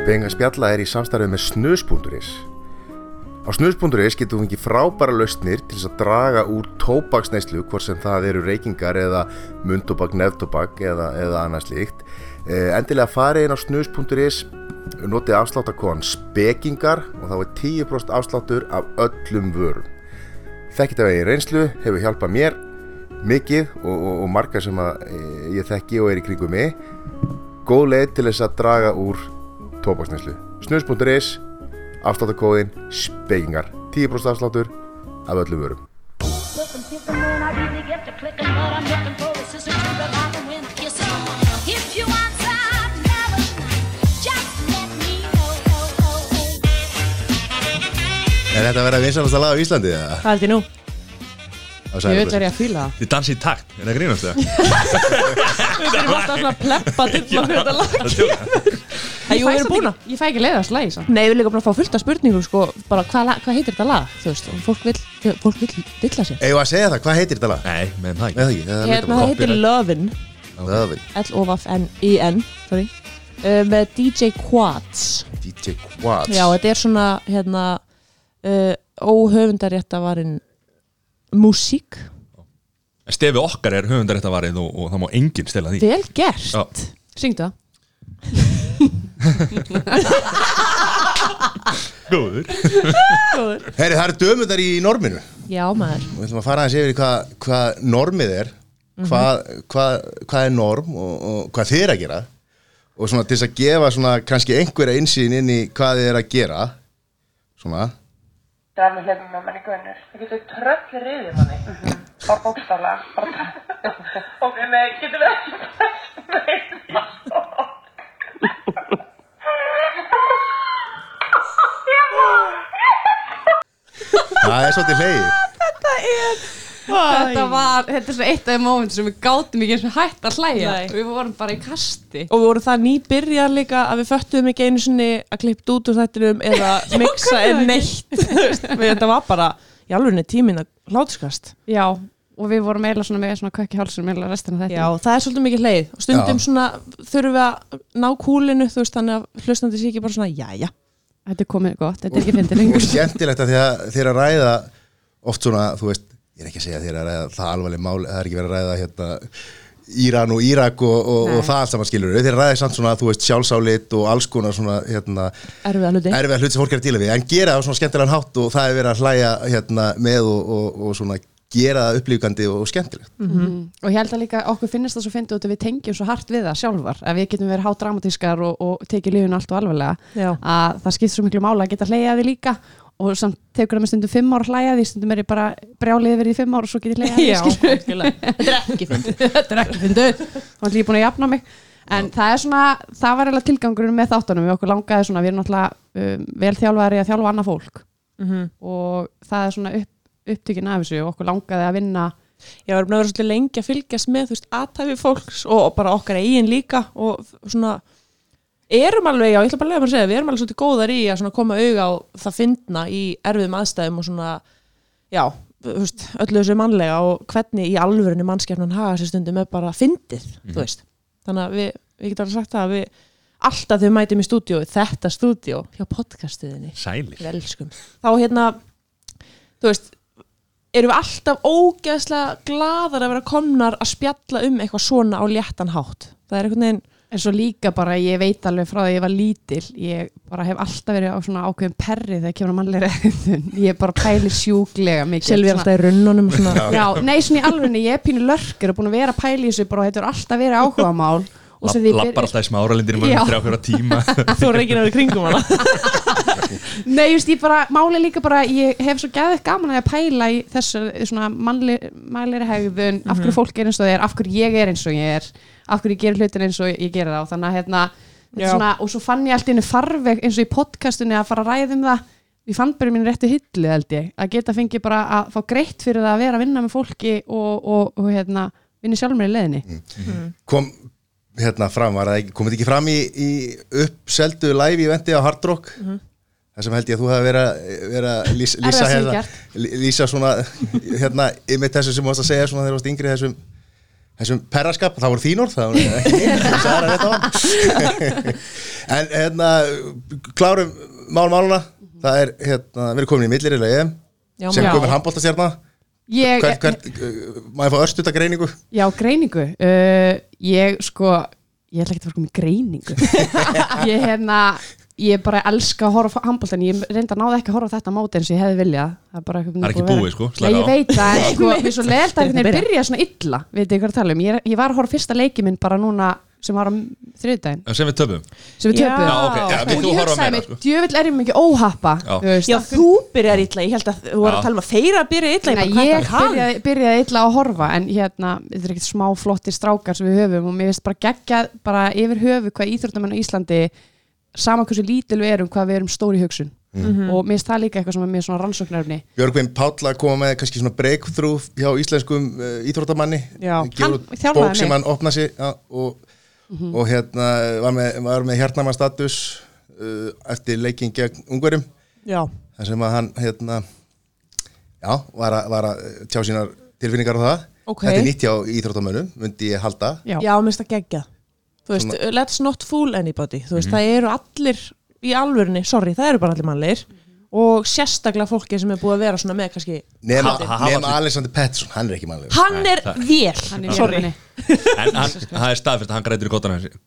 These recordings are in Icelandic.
Spjalla er í samstarfið með snus.is. Á snus.is getum við ekki frábæra lausnir til þess að draga úr tóbaksneislu, hvort sem það eru reykingar eða mundtobak, nefntobak eða, eða annað slíkt. Eh, endilega farið inn á snus.is, notið afsláttakon spekingar og þá er 10% afsláttur af öllum vörum. Þekkit af eigin reynslu, hefur hjálpað mér mikið og, og, og marga sem að e, ég þekki og er í kringum mig. Góð leið til þess að draga úr tóbaksneislu. Snus.is, afsláttakóðin, spekingar. 10% afsláttur af öllum vörum. Er þetta að vera vinsalasta lag á Íslandi? eða? Hvað held ég nú? Á Ég er ég að fíla það Þið dansi í takt, er það grínast það? Við erum alltaf svona að pleppa til maður þetta lag Erum búin að Ég fæ ekki leiðast lagi samt. Nei, við erum líka búin að fá fullt af spurningum sko, bara hvað, hvað heitir þetta lag þú veist, fólk vil, fólk vil dilla sér. Við að segja það, hvað heitir þetta lag? Nei, meðan það Eða ekki ekki? Hérna, það heitir Lovin. L-O-V-N-I-N sorry. Uh, með DJ Quads. DJ Quads. Já, þetta er svona hérna uh, óhöfundaréttavarinn músík. Stefi okkar er höfundaréttavarið og, og það má enginn stela því. Vel gert. Syngdu það. Góður. Herri, það eru dömundar í norminu. Já, maður. Við ætlum að fara aðeins yfir hvað hva normið er hvað, hvað, hvað er norm og, og hvað þið er að gera. Og svona til þess að gefa svona kannski einhverja insýn inn í hvað þið er að gera svona. Það er með hlefum með manni gunnur. Það getur tröll riðið manni. Bara. Bara Ok, nei, getur við ekki best það er svolítið hleyið Þetta var, þetta er svo eitt af þeim moment sem við gátum ekki eins og hægt að hlæja. Nei. Við vorum bara í kasti. og við vorum það nýbyrjar líka að við föttuðum ekki einu sinni að klippt út úr þættinum eða mixa en neitt þetta var bara í alveg tímin að hlátuskast Já, og við vorum eiginlega svona með svona kökki hálsum eiginlega restina þetta. Já, það er svolítið mikið leið og stundum Já. svona þurfum við að ná kúlinu þú veist þannig að hlustandi sé ekki bara svona jæja Þetta er komið gott, þetta er ekki fyndið og lengur. skemmtilegt að því að ræða oft svona, þú veist ég er ekki að segja er að ræða það alvarleg mál það er ekki verið að ræða hérna Íran og Írak og, og, og það allt saman skilur að ræða samt svona, þú veist, sjálfsálit og alls konar svona, hérna, erfiða hluti. erfiða hlut sem fólk er að díla við en gera það svona skemmtilegan hátt og það er verið að hlæja hérna, með og, og, og svona gera það upplýfgandi og skemmtilegt Mm. Og ég held að líka okkur finnst það svo fyndið út að við tengjum svo hart við það sjálfar. Að við getum verið hádramatískar og, og tekið lífinu allt og alvarlega. Já. Að það skipt svo miklu mála að geta hlæja því líka. Og samt tekur það með stundum fimm ár því, stundum er ég bara brjálið yfir því fimm ár og svo get ég Já, algjörlega. þetta er ekki fyndið þetta er ekki fyndið þá er ég búin að jafna mig en það er svona, það var eiginlega tilgangurinn með þáttunum við okkur langaði svona, við erum náttúrulega um, vel þjálfari að þjálfa annað fólk Mhm. og það er svona upp, upptökin af þessu og okkur langaði að vinna. Já, við erum vera svolítið lengi að fylgjast með þú veist, aðtæfi fólks og, bara okkar eigin líka og svona erum alveg, já, ég ætla bara að lega að segja við erum alveg svolítið góðar í að svona koma auga á það fyndna í erfiðum aðstæðum og svona, já, þú veist, öllu þessu mannlega og hvernig í alvörinu mannskefnan haga sér stundum er bara fyndið, þú veist. Þannig að við, við getum alveg sagt það að við alltaf við mætum í stúdíu, þetta stúdíu hjá podcastuðinni Sælir. Við elskum. Þá hérna þú veist erum við alltaf ógeðslega gladar að vera komnar að spjalla um eitthvað svona á léttan hátt. Það er einhvern veginn en svo líka bara, ég veit alveg frá því að ég var lítil ég bara hef alltaf verið á svona ákveðum perri þegar kemur að mannlega reyðun ég bara pæli sjúklega mikið. Silvi er alltaf í runnunum og svona. Já, nei, svona í alvegni, ég er pínu lörkur og búin að vera að pæla í þessu bara og þetta er alltaf verið áhuga mál Lappar alltaf í Já. mörgum þrjá fjóra tíma. Þú er ekki náður kringum hana. Nei, just, ég bara, máli líka bara ég hef svo gæðið gaman að pæla í þessu svona mannlegri hegðun af hverju fólk er eins og það er, af hverju ég er eins og ég er af hverju ég gerir hlutin eins og ég gerir þá. Þannig að hérna, er svona, og svo fann ég allt einu farveg eins og í podcastunni að fara að ræða um það. Ég fann bara mín réttu hillu held ég. Að geta fengið bara að fá greitt fyrir það að vera að vinna með fólki og, og, og hérna, vinna sjálf mér í leðinni kom hérna fram, var það komið ekki fram í, í uppseldu live eventi á Hard Rock? Það sem held ég að þú hefði verið að- lýsa, lýsa, hérna, lýsa svona hérna, yfir þessu sem þú varst að segja svona þegar þú varst yngri þessum þessum perraskap, það voru þín orð það voru ekki en hérna klárum mál máluna. Það er hérna, við erum komin í millir eða EM Já, sem já. komin handbóltastjarna ég, hvert, hvert, uh, má ég fá örstuta greiningu? Já, greiningu. Uh, Ég sko Ég ætla ekki að fara komið greiningu. Ég hérna Ég bara elska að horfa á handbóltan Ég reynda að náða ekki að horfa á þetta móti eins og ég hefði viljað. Það er, bara Það er ekki búið að sko, Nei, ég veit það, en sko, er svo leiðalt að þeir byrja. svona illa Veit ég hvað að tala um. Ég, ég var að horfa fyrsta leiki minn bara núna sem var á þriðdægin sem við töfum sem við Já. töpuðum. Já, ok, já, og við þú ég meira mig, sko. djövill er ég mikið óhappa? Já. Já, þú byrjar illa, ég held að þú var að tala um að þeirra byrja illa Nei, ég byrjaði, byrjaði illa að horfa en hérna, þetta er ekkert smá flottir strákar sem við höfum og mér finnst bara geggja bara yfir höfu hvað íþróttamenn á Íslandi sama hversu lítil við erum hvað við erum stóri hugsun. Og mér finnst það líka eitthvað sem er mér svona rannsóknarfni Björgvin Páll að koma með kannski svona breakthrough hjá íslenskum uh, íþróttamanni. Hann bók sem hann opna sig ja, og, og hérna var með, var með hjartnama status uh, eftir leikin gegn ungverum Já, þar sem að hann hérna já, var, að, var að tjá sínar tilfinningar á það. Ok. þetta er nýtt hjá íþróttamönnum, myndi ég halda. Já. já, það geggjað. Þú veist, let's not fool anybody. Veist, það eru allir í alvörinni Sorry, það eru bara allir mannlegir Og sérstaklega fólki sem er búið að vera svona með kannski nema, nema Alexander Pettersson, hann er ekki mannlegur. Hann er vél. Hann er Sorry. En hann, það er staðfyrst að hann grætur í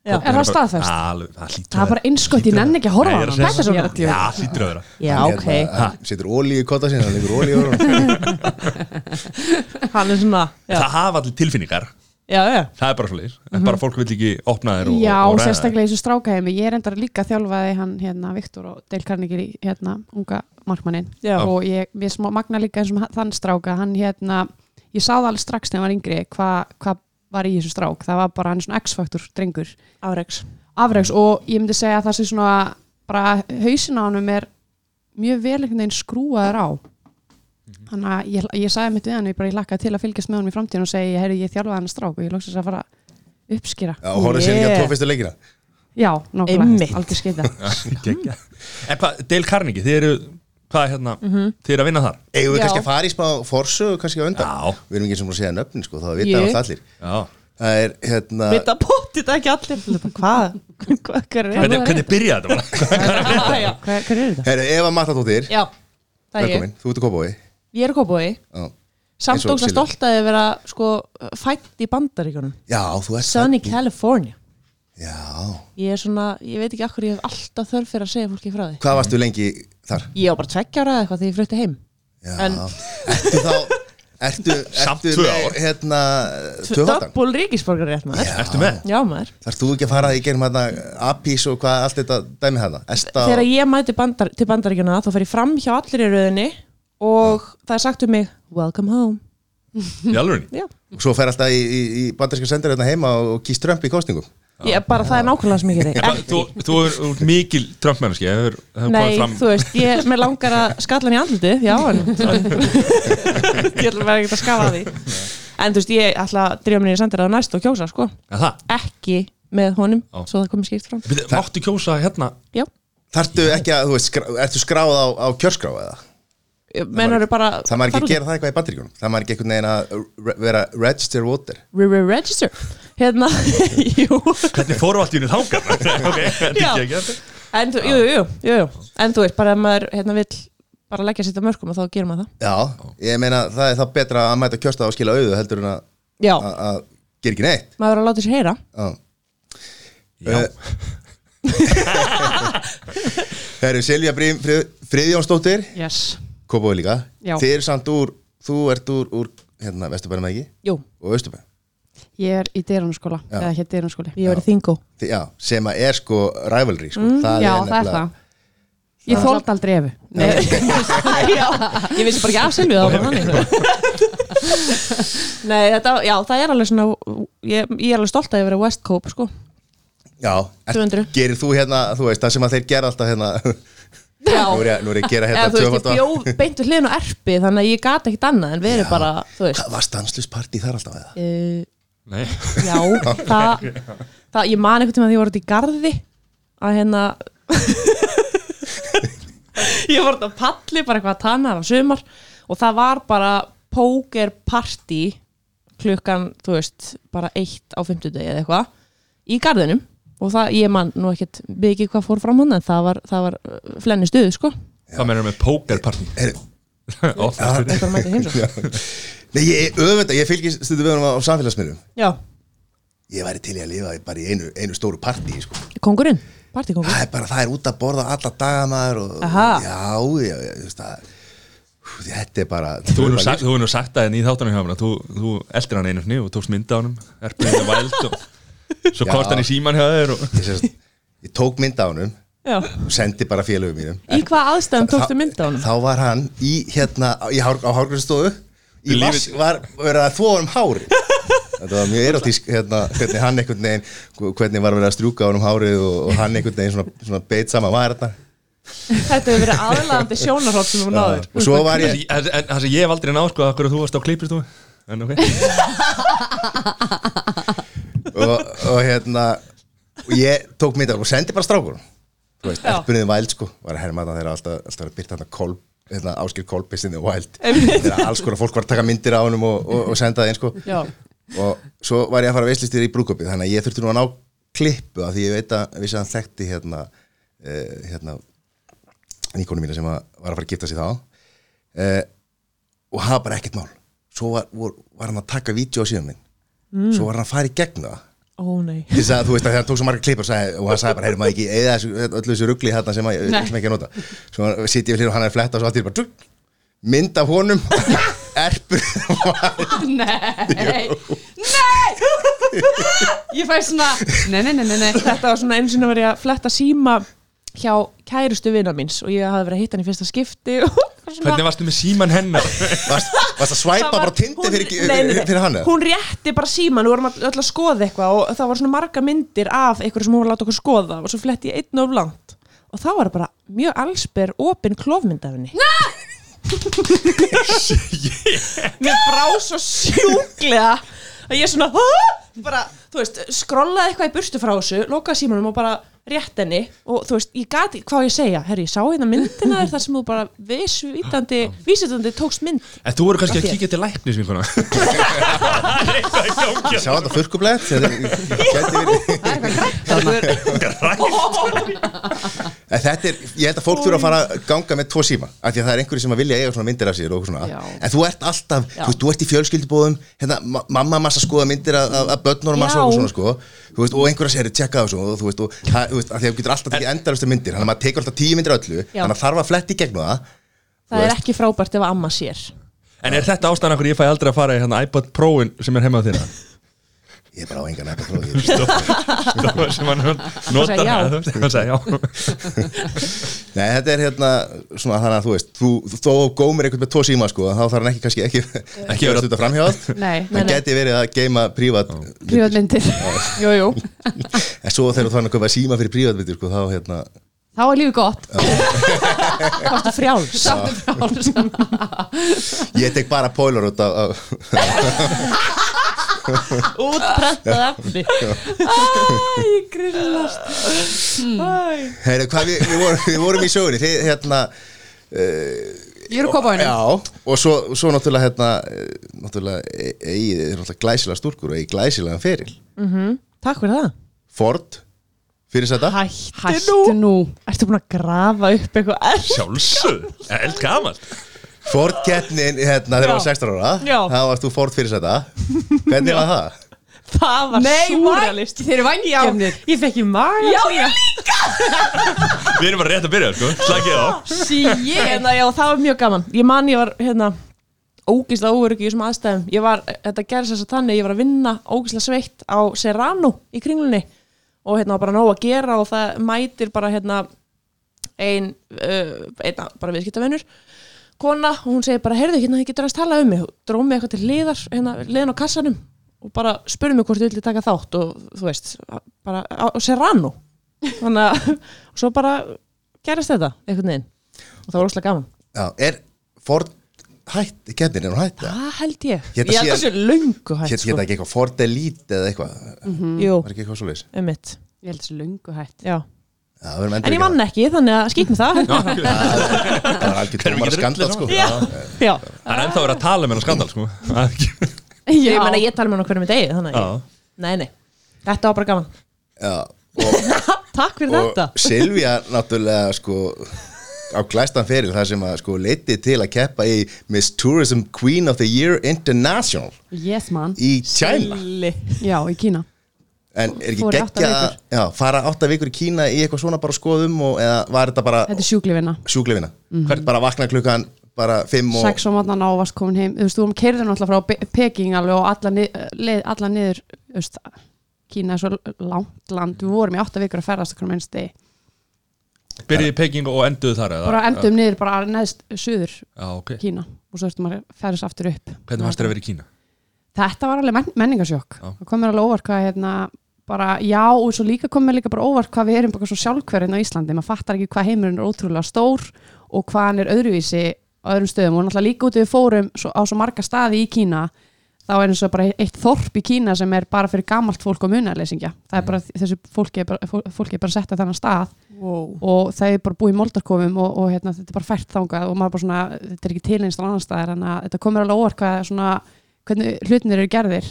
Já. Er það staðfest? Alveg, það er bara einskott, ég nenni ekki að horfa er hann. að þetta er svona það. Já, hlýtur að vera. Já, hann, ok, hérna, hann setur ólíu í kota sín hann leikur ólíu hann er svona Það hafa allir tilfinningar já, já, Það er bara svolítið En bara fólk vil ekki opna þér og, Já, og sérstaklega í þessu strákaheimi. Ég er endar líka þjálfaði hann hérna Viktor og Dale Carnegie hérna unga markmannin Já. og ég, við smá magna líka eins og þann stráka. Hann hérna, ég sá það alveg strax þegar hann var yngri hvað hva var í þessu strák. Það var bara hann svona X-faktor drengur. Afreiks afreiks og ég myndi segja að það sé svona bara hausin á hann er mjög vel einhvern veginn skrúaður á þannig að ég, ég sagði mitt við hann ég bara ég lakkaði til að fylgjast með hann í framtíðin og segja heyrðu ég þjálfaði hann strák og ég lóksast að fara að uppskýra Já, og horfður sér ekki að fyrstu leikina. Já, Einmitt. algjör skeita Geggjað. En hvað, Dale Carnegie, þið eru Hvað er hérna, þið eru að vinna þar? Eigum við Já. kannski að fara í smá forsu kannski á undan? Já. Við erum ekki sem að segja nöfnin sko, þá vita Jú. alltaf allir. Já. Það er hérna Vita potið þetta ekki allir. Hvað? Hvað hver er Hvernig, hvernig byrjaði þetta bara? Já, hver, hver er þetta? Herru, Eva það er ég. Velkomin, þú ert að kópa Ég er kópói Já, Samt og Silja. stolt að ég vera sko fætt í bandaríkunum Já þú ert Sunny. California. Já, Ég er svona, ég veit ekki akkur ég hef alltaf þörf fyrir að segja fólki frá því. Hvað varstu lengi þar? Ég var bara tveggja ára eða eitthvað þegar ég flutti heim. Já, En- ertu þá Ertu, ertu með, hérna? Döbbul ríkisborgar rétt maður. Ertu með? Já maður. Þarf þú ekki að fara í gerum hérna Apís og hvað allt þetta dæmi hérna Esta Þegar ég mæti bandar, til bandaríkjuna þá fer ég fram hjá allir í rauðinni og það er sagt um mig Welcome home. Já. og svo fer alltaf í, í, í bandarska sendur hérna heima og kýst Trump í kostningum Ég, bara það er nákvæmlega sem ég geri. En Þú, þú er mikil Trump-mennski Nei, þú veist, ég, mér langar að skalla hann í andlitið, já, en ég ætla bara ekki að skafa því. En þú veist, ég ætla að drífa mér í sendir að næst og kjósa, sko. Er það? Ekki með honum, Já. svo það komið skýrt fram. Máttu kjósa hérna? Já, Þarftu ekki að, þú veist, skrá, ertu skráð á, á kjörskrá eða? Menur bara Það maður ekki gera það eitthvað í bandaríkunum Það maður ekki einhvern veginn að vera register voter út. Re- re- Register Hérna, jú. Hvernig fóru allt í unni þángar? ok, þetta er ekki En þú, jú, jú, En þú veist, bara ef maður, hérna, vill bara leggja sitt á mörkum og þá gerir maður það. Já, ég meina það er það betra að mæta kjörstað og skila auðu heldur en að, gera ekki neitt. Maður verður að láta sér heyra. Já. Já. Það eru Silja Friðjónsdóttir. Yes. Kópói líka. Já. Þið eru samt úr, þú ert úr, úr hérna, Vesturbænum ekki? Jú, og Östurbæn ég er í dyrunarskóla Já. eða hér dyrunarskóli. Ég verið þingo Já, sem að er sko rivalry sko. það Mm, já, það er nefnilega- það. Ég þóld aldrei efu. Já, ég vissi bara ekki af Silvíu það var þannig. Nei, þetta, já, það er alveg svona ég, ég er alveg stolt að ég verið West Cope, sko. Já, er, 200. gerir þú hérna, þú veist, það sem að þeir gera alltaf hérna Nú er ég, nú er ég að gera hérna þú veist, ég beintu hliðin á erpi þannig að ég gata ekkit annað en verið bara, þú veist. Hvað var stanslusparti þar alltaf eða? uh, Nei. Já, það, það ég man einhvern tíma að ég var út í garði að hérna ég var út á palli bara eitthvað að tanna á sumar og það var bara póker party klukkan, þú veist, bara eitt á fimmtudegi eða eitthvað í garðinum og það, ég man nú ekkert mikið hvað fór fram hann en það var, það var uh, flenni stuðu, sko. Það meður með fyrir eitthvað mætti heimsókn Nei, ég öfunda, ég fylgist stundum við honum á samfélagsmiðlum. Já, Ég væri til í að lifa bara í einu, einu stóru partí sko. kongurinn, partíkongurinn Það er bara, það er út að borða alla daga maður og, Aha. Já, já, já, þú veist það Þetta er bara Þú hefur nú sagt, þú hefur nú sagt það í þáttanum hjá að þú, þú eldir hann einu snið og tókst mynda á hann og svo komst hann í síman hjá þér og ég, sérst, ég tók mynd á honum Já, og sendi bara félögum mínum. Í hvað aðstæðum tókstu mynd á honum? Þá var hann í hérna í hár, á hárgrunstofu í vask var verið að þvóa um hári Þetta var mjög erotísk hérna, hvernig hann einhvern veginn hvernig var verið að strjúka á honum hárið og, og hann einhvern veginn svona, svona beit saman var þetta? Þetta hefur verið aðlaðandi sjónarhótt sem þú náður og svo var ég En en- það sem ég hef aldrei náð sko að hverju þú varst á klippirstofu En ok og, og hérna og ég tók mynda og sendi bara strákur þú veist, Já. erpunniði væld sko. Var að herma það þegar alltaf, alltaf að byrta hérna kolb hérna, áskil kolbissinni væld þegar alls konar fólk var að taka myndir á honum og, og, og senda það inn sko. Já, og svo var ég að fara að veislistir í brúkopið þannig að ég þurfti nú að ná klippu af því ég veit að vissi að hann þekkti hérna, uh, hérna níkonu mína sem að, var að fara að gifta sig þá. Uh, og hafa bara ekkert mál. Svo var, var, var hann að taka vídeo á síðan minn. Svo var hann að fara í gegn það ó nei. Að þú veist að hann tók svo marga klippur og, og hann sagði bara, heyrðu maður ekki eða þessu, öllu þessu ruggli hérna sem, að, Nei. sem ekki að nota? Svo sitt ég við hlýr og hann er fletta og svo aftur bara tjúk, mynd af honum. Erpur Nei. Nei. Ég fæ svona Nei, nei, nei, nei, nei. Þetta var svona einu sinni var ég að fletta síma hjá kærustu vina míns og ég hafði verið að hitta hann í fyrsta skipti og svona- Hvernig varstu með síman hennar? varst, varst að svæpa bara tindi fyrir, nei. fyrir hann eða? hún rétti bara síman, við vorum öll að skoða eitthvað og það var svona marga myndir af eitthvað sem hún var að láta okkur skoða og svo fletti ég einn of langt og þá var það bara mjög allsber opin klófmynd af henni mér brá svo sjúklega að ég svona bara, þú veist, skrollaði eitthvað í burtu frá þessu lokaði símanum og bara rétt henni og þú veist, ég gati, hvað á ég segja? Herri, ég sá hérna myndina þér þar sem þú bara vísvítandi, vísvítandi tókst mynd En þú voru kannski að kíkja til læknis vinkona. Sjá þetta þurrkublett Gæti verið En Þetta er, ég held að fólk þurfa að fara að ganga með tvo síma af því að það er einhverju sem að vilja eiga svona myndir af sér og svona. Já. en þú ert alltaf, þú veist, þú ert í fjölskyldubóðum hérna, ma mamma massa skoða myndir af, af, af börnunum massa Já. og svona sko. Og einhverja sér, tjekka á þessu og þú veist, því að þú getur alltaf tekið endalustur myndir þannig að maður tekur alltaf tíu myndir öllu Já. þannig að þarf að fletti í gegnum það það er ekki frábært ef að amma sér En er þetta ástæðan okkur ég fæ aldrei að fara í hérna iPod Pro-in sem er heima á þína? ég er bara á engan eitthvað tróð Það sem hann notar sagði já. það, þú veist, hann sagði já Nei, þetta er hérna svona þannig að þú veist, þú, þú þó gómir einhvern með tvo síma sko, þá þarf hann ekki kannski ekki, ekki vera- að stunda framhjáð Nei, nei, hann geti verið að geima prívat Prívatmyndir. Jú, jú. en svo þegar þú þannig að köpa síma fyrir prívatmyndir sko, þá hérna, Þá er lífið gott. Varstu frjáls. Sáttu frá ég tek bara pólar út af útprentað efni Æ, grillast. Æ. Heyru, hvað við, við, vorum, við vorum í sögunni þið hérna Ég er að koma já, henni og svo, svo náttúrulega hérna, eh, náttúrulega eigið er náttúrulega glæsilega stúrkur og eigið glæsilega feril. Takk fyrir það. Ford, fyrir þetta Hættu Hættu nú. Ertu búin að grafa upp eitthvað? Sjálfsög, eld gamalt Ford keppnin hérna þegar þú var 16 ára Já. þá varst þú Ford fyrir þetta hvernig var það? Það var Nei, súralist Þeir eru vangjöfnir Ég fekk í maga Já, ég Við erum bara rétt að byrja, sko, slagið á. Shit hérna, Já, það var mjög gaman. Ég man ég var hérna ógislega óöryggi í þessum aðstæðum. Ég var, þetta gerðist þess að þannig, ég var að vinna ógislega sveitt á Serrano í kringlunni og hérna var bara nóg að gera og það mætir bara hérna ein, uh, einna, bara viðskiptavinnur kona og hún segir bara, heyrðu, hérna, þið getur að tala um mig dróð mig eitthvað til liðar, hérna, liðan á kassanum og bara spurði mig hvort þið villi taka þátt og þú veist, bara á Serrano þannig að, og svo bara gerist þetta, einhvern veginn og það var óslega gaman Já, er Ford hætt, keppnin er hún hætt? eða? Það held ég Ég held þessu löngu hætt Hétt sko. geta ekki eitthvað Ford Elite eða eitthvað Jú, eitthvað svo leys? um mitt Ég held þessi löngu hætt Já. Já, En ég vann ekki, þannig að skýt með það Það er Erum tómar skandal sko Já, já. Það er ennþá verið að tala með hennar skandal, sko. Ég menna ég tala með hann hvernig með degi þannig að Já. ég, nei, nei, þetta var bara gaman. Já, og, takk fyrir og þetta. Silvía náttúrulega sko á glæstan feril þar sem að sko leiti til að keppa í Miss Tourism Queen of the Year International Yes man. í China. Já, í Kína en er ekki geggja já, fara átta vikur í Kína í eitthvað svona bara skoðum og eða var þetta bara Þetta er sjúklifina sjúklefina mm bara vakna klukkan bara fimm og Sex á mótnan á varst komin heim. Þú veist, þú erum keirðin náttúrulega frá Peking alveg og alla, nið, leið, alla niður veist, Kína er svo langt land. Við vorum í átta vikur að ferðast okkur minnst degi. Byrjiði í Peking og enduðu þar eða? Bara endum niður bara neðst suður Já, ok. Kína og svo veist maður ferðast aftur upp. Hvernig fannst þér að vera í Kína? Þetta var alveg men menningasjokk Já. það kom mér alveg óvart hvað hérna bara, já, og svo líka kom mér líka bara óvart hvað við erum bara svo sjálfhverjinn á Íslandi. Maður fattar ekki hvað heimurinn er ótrúlega stór og hvað hann er öðruvísi á öðrum stöðum. Og náttúrulega líka út við fórum svo, á svo marga staði í Kína þá er eins og bara eitt þorp í Kína sem er bara fyrir gamalt fólk og munarleysingja það er bara, þessu fólki er bara, fó- fólki er bara sett að þennan stað wow. og það er bara búið í moldarkofum og, og hérna, þetta er bara fært þangað og maður bara svona, þetta er ekki til einst annan staðar en að þetta komur alveg óvart hvað svona, hvernig hlutinir eru gerðir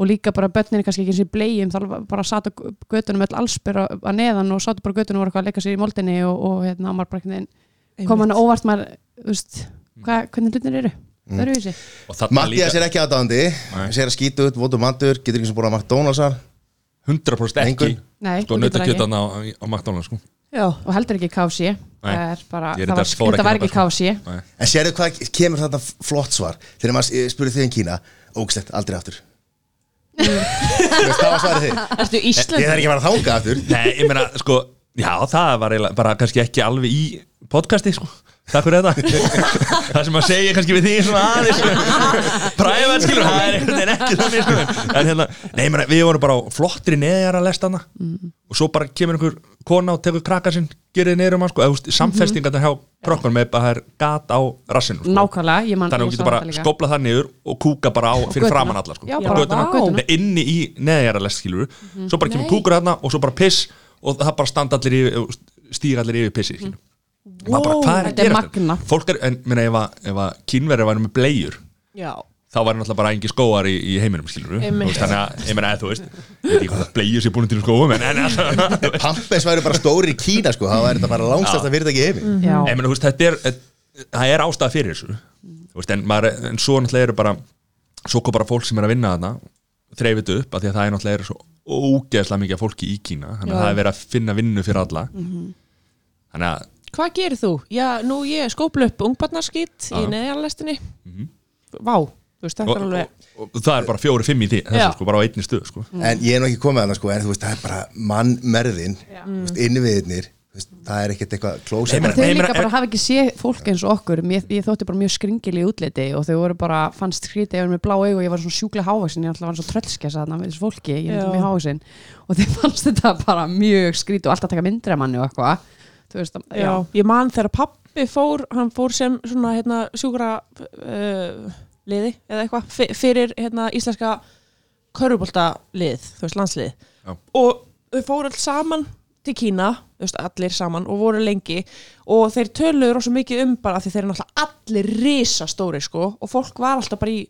og líka bara börnin er kannski ekki eins og í bleiðum þá bara satt á göttunum öll allsbyr að að neðan og satt bara á göttunum og voru eitthvað að leika sér í moldinni og, og hérna, maður bara einhvern veginn kom hann óvart maður, þú veist, hvað, hvernig hlutinir eru? Það eru þessi Mattias er ekki aðdáðandi sér að skýta út, votu mandur, getur ekki sem búin að McDonaldsar 100% ekki. Nei, Sko nautakjötan á, á McDonalds sko já, og heldur ekki er bara, það var, var ekki þangað, KFC En sérðu hvað kemur þarna flott svar? Þegar maður spurði þig um Kína Ógstætt, aldrei aftur. Veist, Það var svarið þig Ég þarf ekki að fara þanga aftur. Nei, ég meina, sko, já, það var bara kannski ekki alveg í podcasti, sko. Takk fyrir þetta. Það sem að segja kannski við því svona aðeins Prævat, skilur, það er einhvern veginn ekki þannig, sko. En hérna, nei, ég meina, við vorum bara á flottri neðjar að lesta hana. Og svo bara kemur einhver kona og tekur krakka sinn Gerið niður um hann, sko, eða, veist, samfestingar hjá krokkur með bara það er gat á rassinu, sko. Nákvæmlega, ég man Þannig að sá getur bara þetta skóplað það niður og kúka bara á fyrir framann alla sko. Já, bara á inni í neðjaralest skilur svo bara kemur kúkur þarna og svo bara piss og það bara standa allir yfir stíga allir yfir pissi skilur wow, bara, hvað er að þetta er gera magnað. fólk er, en minna, ef, að- ef að kínverið væri með bleiur já, þá væri náttúrulega bara engi skóar í, í heiminum skilur Einmitt. þannig að, ég meina, eða þú veist ég veit ekki hvað það bleiur sér búin til skóum en, en alltaf, þú. Pampes væri bara stóri í Kína sko Það væri þetta bara langstæsta fyrirtæki í heimi Já. Ég meina, þú veist, þetta er það er ástæða fyrir þessu Þú veist, en, maður, en svo náttúrulega eru bara svo kom bara fólk sem er að vinna þarna þreifið upp, af því að það er náttúrulega er svo ógeðslega mikið fólki í Kína þannig að Já. það er verið að finna vinnu fyrir alla þannig að hvað gerir þú? já, nú ég skópla upp ungbarnarskýt í Já. neðjarlestinni vá, þú veist, þetta og, er alveg og, og það er bara fjóri, fimm í því þessu, Já. sko, bara á einni stöð sko. En ég er nú ekki komið að það sko En þú veist, það er bara mannmerðin Innviðirnir þú veist, Það er ekkert eitthvað klósa Nei, líka bara hafa ekki séð fólk eins og okkur. Mér, ég þótti bara mjög skringil í útliti og þau voru bara, fannst skrítið, ég var með blá augu og ég var svona sjúklega hávaksin, ég alltaf var svo tröllskessa þarna með þessu fólki, ég Já. veist, að- já, ég man þegar pappi fór hann fór sem svona hérna, sjúkra uh, liði eða eitthvað fyrir hérna, íslenska körfubolta lið, þú veist landslið Já. og þau fóru alls saman til Kína, þú veist, allir saman og voru lengi og þeir töluðu rosa mikið um bara af því þeir eru náttúrulega allir risastóri sko og fólk var alltaf bara í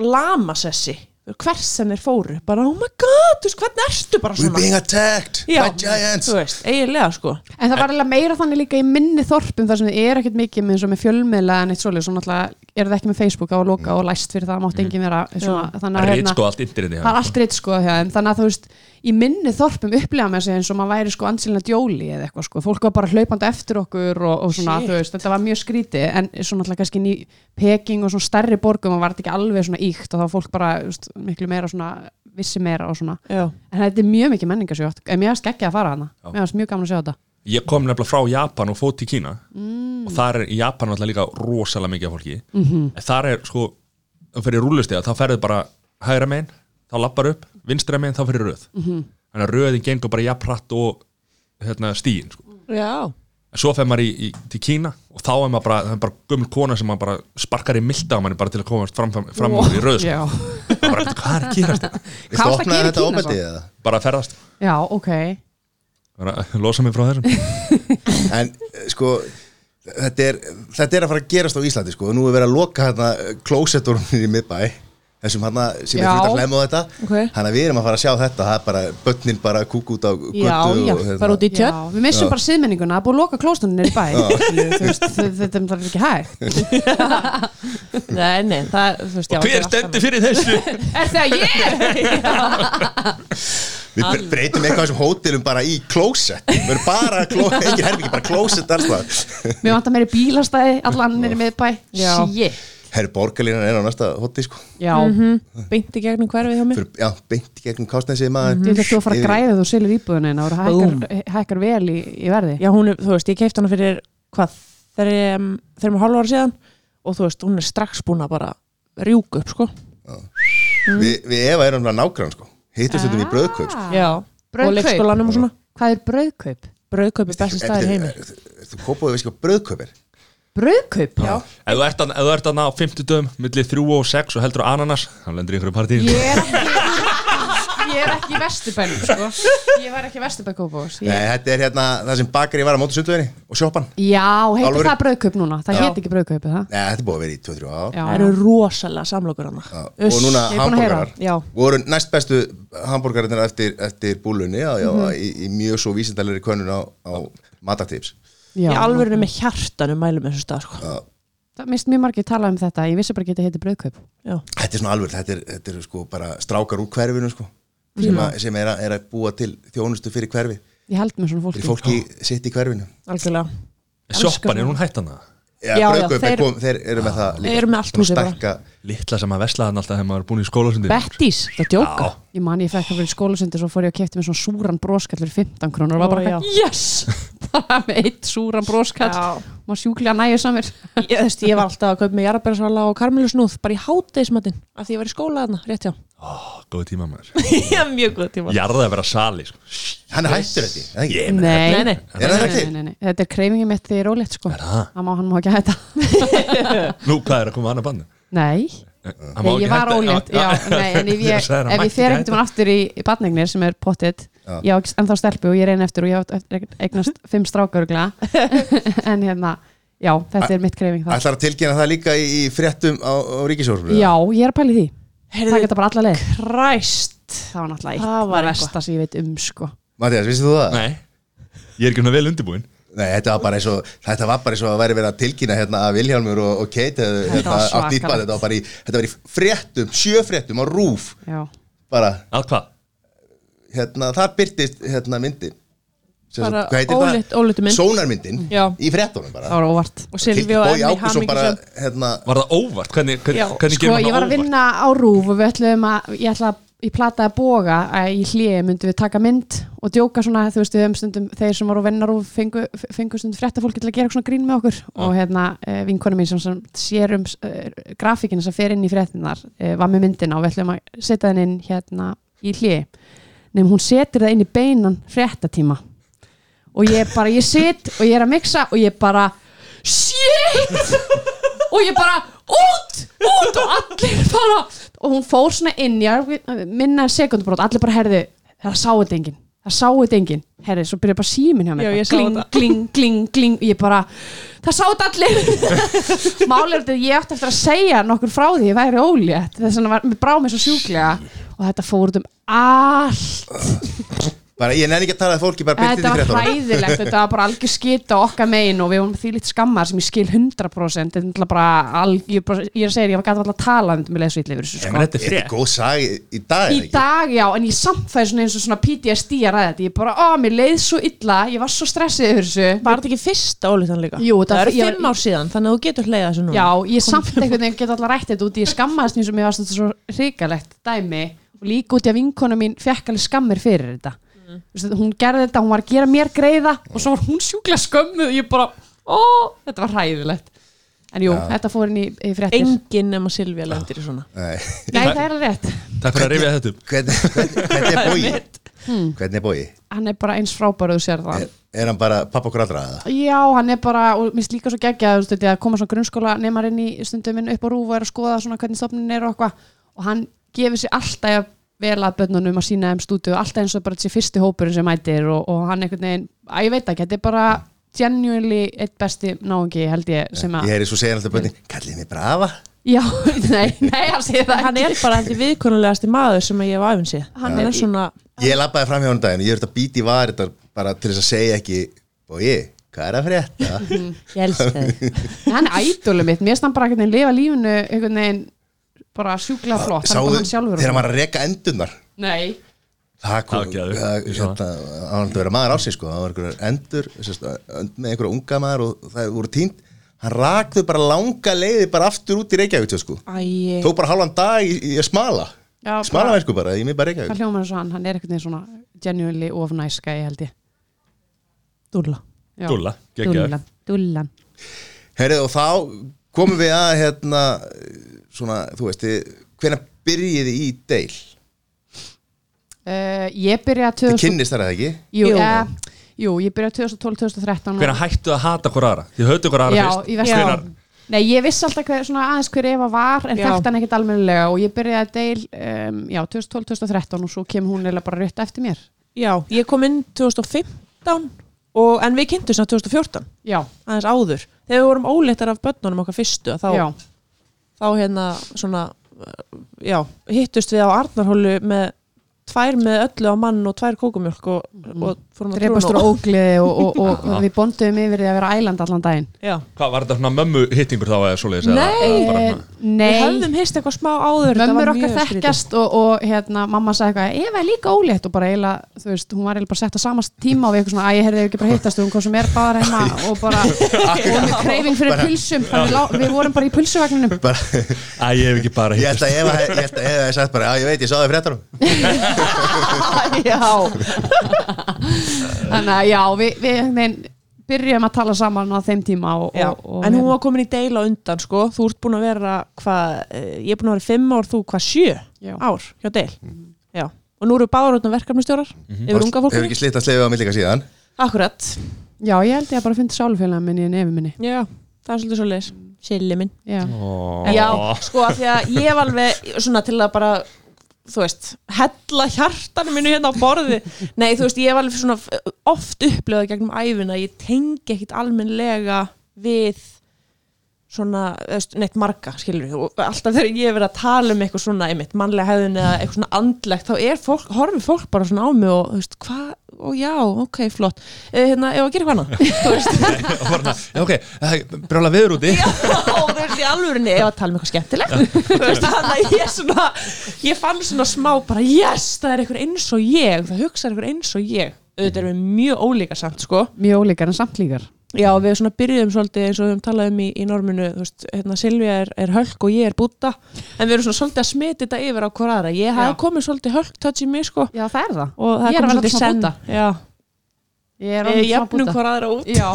lamasessi hvers sem þeir fóru, bara oh my god veist, hvernig ertu bara We're svona? being attacked Já, by giants. þú veist, eiginlega sko. En það var eiginlega meira þannig líka í minni þorpum þar sem þið er ekkert mikið með, eins og með fjölmiðla en eitt svoleið, svo náttúrulega er það ekki með Facebook á að loka og læst fyrir það, mátti engin vera svona, þannig að hérna, sko það er allt sko þeim, þannig að þú veist í minni þorpum upplifa með sig eins og maður væri sko Angelina Jolie eða eitthvað sko, fólk var bara hlaupandi eftir okkur og, og svona, Shit. þú veist, þetta var mjög skríti en svona alltaf kannski ný Peking og svona stærri borgum og var þetta ekki alveg svona íkt og þá var fólk bara, þú veist, miklu meira svona vissi meira og svona, já, en þetta er mjög mikið menningasjótt, en mér varst ekki að fara hana Já. mér varst mjög gaman að sjá þetta. Ég kom nefnilega frá Japan og fótt til Kína. Og þar er í Japan alltaf líka rosalega mikið af fólki. Mhm. en þar er sko þá fyrir rúlustega, þá ferðu bara hægra megin, þá lappar upp, vinstra megin þá fyrir röð. Mhm. þannig að röðin gengur bara jafnpratt og hérna, stíin sko. já, en svo fer maður í, í, til Kína og þá er maður bara, það er bara gömul kona sem maður bara sparkar í milda á manni bara til að komast fram, fram, fram úr í röð sko. Er bara, hvað er að gerast? Þetta? Hvað varstu að gera í þetta Kína bara að ferðast. Já, ok. Bara losa mig frá þessum. En eh, sko þetta er, þetta er að fara að gerast á Íslandi sko. Og nú er verið að loka hérna klósettorunir í miðbæ þessum hann sem er fyrir að hlæma á þetta. Ok. þannig að við erum að fara að sjá þetta það er bara börnin bara kúk út á götu Já, já, og, hérna. bara út í Já, tjörn við missum bara siðmenninguna, það er búið að loka klóstunni í bæ. Þetta er ekki hægt. Nei, nei, það, veist, já Hver þetta er allt stendur fyrir þessu? Er það ég? við bre- breytum eitthvað þessum hótelum bara í klósett. Við erum bara, kló, engin herbyggi, bara klósett Mér vantar meiri bílastæði, allan er með bæ Já. Shit herri borgarlínan er á næsta hóti sko. Já, annað. Beint í gegnum hverfið hjá mér Fyrir, já, beint í gegnum kásnæsið maður þú ætlar þú að fara að græða þú selur íbúðuna og hækkar, hækkar vel í, í verði Já, hún er, þú veist, ég keipti hana fyrir hvað, þegar ég um, maður hálfa ára síðan og þú veist, hún er strax búin að bara rjúka upp, sko við, við Eva erum bara nágrann sko. hittum stundum í bröðkaup sko. Já, Brauðkaup. og leikskólanum og svona Hvað er brauðkaup? Brauðkaup er besti staðir í heimi þú kópaðu veist hvað bröðkaup Brauðkaup? Já Ef þú ert að- ef þú ert að ná 50 dögum millir 3 og 6 og heldur á ananas þá lendur í einhverju partí Ég er ekki Ég er ekki í vesturbænum sko. Ég var ekki í vesturbæn Kópavós Nei, þetta er hérna það sem bakari var á móti sundveginni og sjoppan Já, heitir Alvöru? það brauðkaup núna? Það Já. heit ekki brauðkaup, það? Nei, þetta er búið að vera í 2-3 ár Já, Það eru rosalega samlokur hana Já, og núna hambúrgarar Já. voru næst bestu hambúrgararnir eftir, eftir búlunni já, já, Mhm. í, í mjög svo vísindalegri könnun á, á matatips Í alvörinu með hjartanum mælum þessu stað, sko. Já. Það mist mjög margir tala um þetta Ég vissi bara ekki að þetta heitir brauðkaup. Já, þetta er svona alveg, þetta er, þetta er sko bara strákar úr hverfinu sko sem, að, sem er, að, er að búa til þjónustu fyrir hverfi Ég held með svona fólki. Fyrir fólki sitt í hverfinu. Algjörlega. Sjoppan er hún hætt hana Já, Já, já, brauðkaup er þeir- kom, þeir eru með það líka. Þeir eru með allt húsið bara. stækka, Littla sem að vesla hann alltaf þegar maður er búin í skólasundi Bettís, það djóka Já. Ég man ég fekk það fyrir skólasundi Svo fór ég að kefti með svona súran broskall fyrir 15 krónur og var bara, já. yes bara með eitt súran broskall Já. Má sjúklega næju samir Ég, þú veist, ég var alltaf að kaupa með jarabærsvala og karmelusnúð bara í hátegismatinn af því ég var í skóla þarna, rétt já Góð tíma maður Já, mjög góð tíma Jarða að vera sali sko. hann er hættur þetta? Ég- Nei, Nei, nei. Er nei, nei, nei. Þetta er kreifingin mitt því rólegt sko má ekki hætta Nú, hvað er að koma annað bandi? Nei, Hann Nei, ég var ólétt Já, já, nei, en ef Ég hann fer ekki einhvern veginn aftur í, í batningnir sem er pottit Já. ég á ennþá stelpu og ég reyna eftir og ég á eftir eignast fimm strákar en hérna, já, þetta er mitt kreifing það ætlar að tilkynna það líka í, í fréttum á, á ríkisjórfum Já, ég er að pæli því. Það geta bara alla leið. Kræst Það var náttúrulega Það eitt var það eitthvað. versta sem ég veit um sko. Mattias, vissið þú það? Nei, ég er ekki svona vel undirbúin Nei, þetta var bara eins og þetta var bara eins og að væri verið að tilkynna hérna að Vilhjálmur og, og Kate Þetta hérna, var átt nýtt svakalegt. bað, þetta var bara í, þetta var í fréttum, sjöfréttum á rúf Já, bara, hvað? hérna, þar byrtist hérna myndin Sem Bara óléttu mynd. Sónarmyndin Já. í fréttunum það bara var óvart Og Silvi og bara, hamingjusum hérna, Var það óvart? Hvernig, hvernig, hvernig Sko, gerum við ég var að vinna á rúf og við ætlum að ég ætla að ég plataði að boga að í hliði myndum við taka mynd og djóka svona, þú veist, við höfum stundum þeir sem voru vinnar og fengu, fengu stundum frétta fólki til að gera svona grín með okkur og hérna, eh, vinkona mín sem, sem sér um eh, grafíkina sem fer inn í fréttinar eh, var með myndina og við ætlum að setja henni inn hérna í hliði nefnum hún setur það inn í beinan fréttatíma og ég bara, ég sit og ég er að mixa og ég bara shit! Og ég bara út, út! Og allir bara og hún fór svona inn já, minna en sekundubrót, allir bara herðu það sá þetta enginn, það sá þetta enginn. Herðu, svo byrja bara símin hjá mér. Já, gling, gling, gling, gling. Ég bara, það sá þetta allir. Málið er þetta að ég átti eftir að segja nokkur frá því ég væri ólétt. Þess var, mér brá mér svo sjúklega. Og þetta fór út um allt bara, ég nenni ekki að tala að fólki bara byrtið í Þetta var hræðilegt, þetta var bara algjör skita okkar megin og við vorum því lítið skammar sem ég skil 100% þetta er náttúrulega bara, al, ég, er bara ég er að segja, ég var gæti alltaf að tala um þetta með Ég sko. þetta er Þetta er góð sag í, í dag, Í ekki? dag, já, en ég samfæði svona eins og svona PTSD að ræða þetta, ég bara, ó, mér leið svo illa ég var svo stressið yfir þessu. Var þetta ekki fyrsta óléttan líka? Jú, þetta- það eru ég- fimm ár síðan Þannig að þú getur í og líka út í að vinkona mín fekk alveg skammir fyrir þetta mm. hún gerði þetta, hún var að gera mér greiða og svo var hún sjúklega skömmuð og ég bara, ó, þetta var hræðilegt. En jú, þetta fór inn í, í fréttir. Enginn nema Silvía lendir í svona. Nei. Nei, það er rétt. Takk fyrir að rifja þetta upp. Hvernig, hvernig, hvernig er bói hvernig er bói hann er bara eins frábæru þú sér það er, er hann bara pappa okkur allra eða? Já, hann er bara, og minnst líka svo geggjað þú veist, þetta, að koma svona grunnskóla neymar inn í stundum upp á rúf og er að skoða svona hvernig stofnin er og eitthvað. Og hann gefur sér alltaf vel að bönnunum að sína þeim stúdu alltaf eins og bara þessi fyrsti hópurinn sem mætir og, og hann einhvern veginn, að ég veit ekki, þetta er bara genuinely eitt besti náungi held ég sem að ég heyri svo segja alltaf bönni kallið mig brafa Já, nei, nei, hann segir það hann er bara heldur viðkonulegasti maður sem ég hef sér hann er svona, Ég lappaði fram hjá hann daginn og ég er þetta bíti var þetta bara til þess að segja ekki og ég, hvað er að frétta? ég elska þig. Hann er ædólu mitt, mér stann bara veginn lifa lífinu einhvern veginn bara sjúklega flott sjálfur þegar maður að reka endurnar? Nei, Það kom, Það það ég hérna, það var að vera maður ásins sko, það var einhverjar endur sérst, með einhverja unga maður og það voru tínt hann rakðu bara langa leiði bara aftur út í Reykjavík sko. Tók bara halvan dag í, í að smala. Já, smala bara- verku bara, ég mig bara það Reykjavík hljómar eins og hann, hann er einhvern veginn svona genuinely of nice guy held ég. Dúlla. Já. Dúlla, geggjaður. Dúllan Herrið og þá komum við að hérna, svona, þú veist hvernig byrjiði í deil? Uh, Ég byrja þið 2000 kynnist þar eða ekki? Jú, Jú. eh, jú ég byrja 2012-2013 Hvernig hættu að hata hver aðra? Þið höfðu hver aðra Já, fyrst. í vestu Hvenær- Nei, ég vissi alltaf hver, svona aðeins hver Eva var en Já. þekkt hann ekkert almennilega og ég byrjaði að deil um, já, 2012-2013 og svo kemur hún eða bara rétt eftir mér. Já, ég kom inn 2015 og, en við kynntum samt 2014 Já, aðeins áður, þegar við vorum óleittar af börnunum okkar fyrstu þá, já, þá hérna svona já, hittust við á Arnarhólu með tvær með öllu á mann og tvær kókumjölk og, og fórum að drepastur trúna og ógliði og, og, við bondum yfir því að vera æland allan daginn. Já, Hvað var þetta svona mömmu hittingur þá eða svoleiðis? eða- Nei. Eh, svona- við Nei, höfðum hist eitthvað smá áður þetta mömmur var okkar þekkjast og, og hérna, mamma sagði eitthvað, Eva er líka ólétt. Og bara eiginlega, þú veist, hún var eiginlega bara sett á samast tíma og við eitthvað svona, að ég heyrði ekki bara hittast og hún kom sem er bara heima og bara og með kreifing fyrir pilsum þannig við, vorum bara í pilsuvagninum bara, Æ, ég hef ekki bara ég já. Þannig að já, við, við veginn byrjum að tala saman á þeim tíma og, og, og en hún var komin í deila undan sko, þú ert búin að vera hvað, eh, ég er búin að vera fimm ár, þú hvað sjö Já. ár hjá deil Já, og nú eru báður áttum verkefnustjórar yfir unga hefur fólkinu ekki slitt að slefa á millika síðan? Akkurat, já, ég held ég að bara fyndi sálufélag minni í nefi minni. Já, það er svolítið svo leis Silli minn. Já, Já, sko að því að ég var alveg svona til að bara þú veist, hella hjartanu mínu hérna á borði. Nei, þú veist, ég var alveg svona oft upplöðað gegnum æfina ég tengi ekkit almennlega við svona, veist, neitt marga skilur og alltaf þegar ég verið að tala um eitthvað svona, einmitt, mannlega hefðin eða eitthvað svona andlegt, þá er fólk, horfir fólk bara svona á mig og, þú veist, hvað og já, ok, flott, eh, hérna, ef að gera hvað annað? Þú veist, ok, er brjála viður úti. Já, þú í alvörinni ef að tala um eitthvað skemmtilegt. Þú veist, þannig að ég svona ég fann svona smá bara yes, það er eitthvað eins og ég. Það hugsaður eitthvað eins og ég. Auðvitað erum við mjög ólíka samt sko. Mjög ólíkar en samt líkar. Já, við svona byrjuðum svolítið eins og við höfum talað um í, í norminu, þú veist, hérna Silvía er, er hölk og ég er búta en við erum svona svolítið að smita þetta yfir á hver aðra. Ég hafði Já. komið svolítið hölk touch í mig sko. Já, það er það. Og það Ég er kom að verða svolítið senn já, ég er smá jafnum hver aðra út. Já,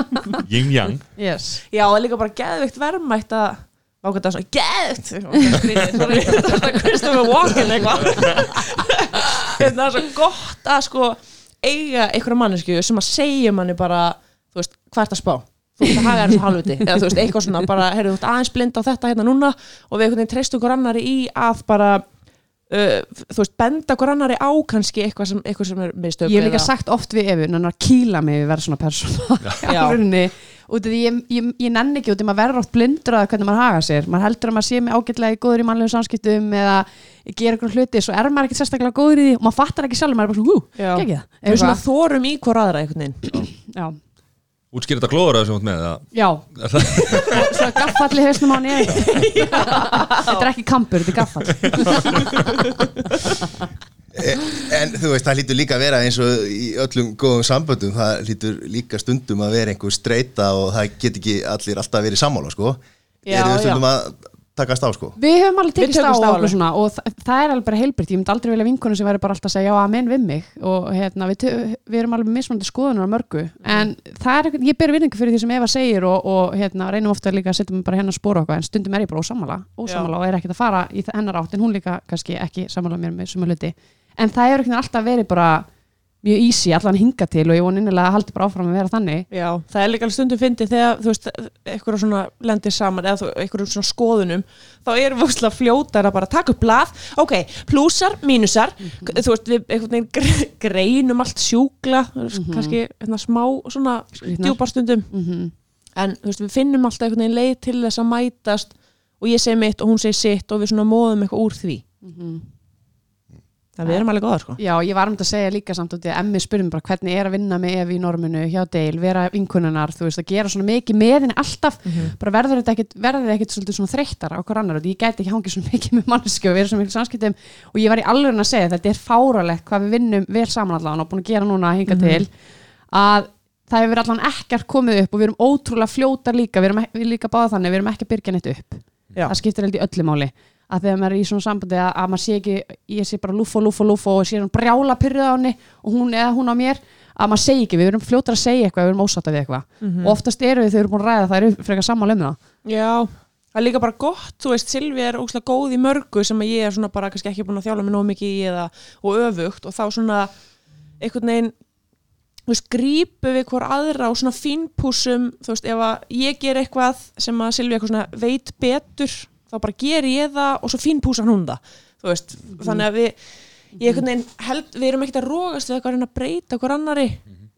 Yin yang. Yes. Já, og líka bara geðveikt verðmætt að hvað það er svona það svona Christopher Walken eitthvað Það er svo gott að sko eiga einhverja mannesku sem að segja manni bara þú veist, hvað ert að spá? Þú veist að haga þessu halvviti eða þú veist, eitthvað svona bara, heyrðu, þú ert aðeins blind á þetta hérna núna og við einhvern veginn treystu hver annari í að bara uh, þú veist, benda hver annari á kannski eitthvað sem, eitthvað sem er mistök ég hef líka eða- sagt oft við Evu hann að kýla mig við verða svona persóna Já. Alvörunni. út af því ég, ég, ég nenni ekki út af því maður verður oft blindur að hvernig maður haga sér maður heldur að maður sé mig ágætlega í góður í mannlegum samskiptum eða gera eitthvað hluti svo er maður ekki sérstaklega góður í því og maður fattar ekki sjálf maður er bara svona, hú, Já. ekki það Við svona Eitthvað. þorum í hver aðra einhvern veginn já, Útskýr þetta glóður að þessu út með það já svo gaffall í hausnum á hann þetta er ekki kampur, þetta er gaffall E- En þú veist, það lítur líka að vera eins og í öllum góðum samböndum, það lítur líka stundum að vera einhver streyta og það get ekki allir alltaf verið sammála, sko. Já, já. Takast á, sko? Við höfum alveg tekist á á alveg. svona og það, það er alveg bara heilbritt, ég myndi aldrei vilja vinkonu sem væri bara alltaf að segja já, amen við mig. Og hérna, við, við erum alveg mismandi skoðunar á mörgu. En það er eitthvað, ég ber virðingu fyrir því sem Eva segir og, og hérna, reynum ofta líka að setja mig bara hennar spóra okkar en stundum er ég bara ósamala, ósamala og er ekkert að fara í hennar átt en hún líka kannski ekki samala mér með suma hluti. En það er ekkert alltaf verið bara mjög easy allan hinga til og ég von innilega að haldi bara áfram að vera þannig. Já, það er líka alveg stundum fyndið þegar þú veist, eitthvað svona lendir saman eða einhverjum svona skoðunum þá erum við óslega fljótar að bara taka upp blað. Ok, plúsar, mínusar þú veist, við einhvern veginn gre- greinum allt sjúkla, mm -hmm. kannski hérna, smá svona Skrýtnar. djúpar stundum. Mm en þú veist, við finnum alltaf einhvern veginn leið til þess að mætast og og ég segi mitt og hún segi sitt og við svona móðum eitthvað úr því það við erum alveg góðar sko. Já, ég var um þetta að segja líka samt út í að emmi spurðum bara hvernig er að vinna með Evi í norminu hjá Deil, vera vinkunnar, þú veist, að gera svona mikið með henni alltaf, bara verður þetta ekkit verður þetta ekkit svolítið svona þreyttar á hver annar? Og ég gæti ekki hangið svona mikið með manneski og vera svona mikið samskiptum og ég var í alveg að segja þetta er fáralegt hvað við vinnum vel saman allan og búin að gera núna að hinga til að það hefur allan ekkert komið upp og við erum ótrúlega fljótar líka við erum við líka báða þannig, við erum ekki að byrja neitt upp. Já. það skiptir held í öllu máli að þegar maður er í svona sambandi að, að maður sé ekki ég sé bara lúf og lúf og lúf og sé hann brjála pyrrið á henni og hún eða hún á mér að maður segi ekki, við erum fljótar að segja eitthvað við erum ósátt við eitthvað. Og oftast eru við þau eru búin að ræða það eru frekar sammála um það. Já, það er líka bara gott, þú veist, Silvi er óslega góð í mörgu sem ég er svona bara kannski ekki búin að þjála mig nóg mikið í eða, og öfugt og þá svona einhvern veginn þú veist, grípu við hvort aðra og svona fínpúsum, þú veist, ef að ég ger eitthvað sem að Silvi eitthvað veit betur, þá bara ger ég það og svo fínpúsan hún það, þú veist. Þannig að við, veginn held, við erum ekkert að rógast við eitthvað að reyna að breyta hver annari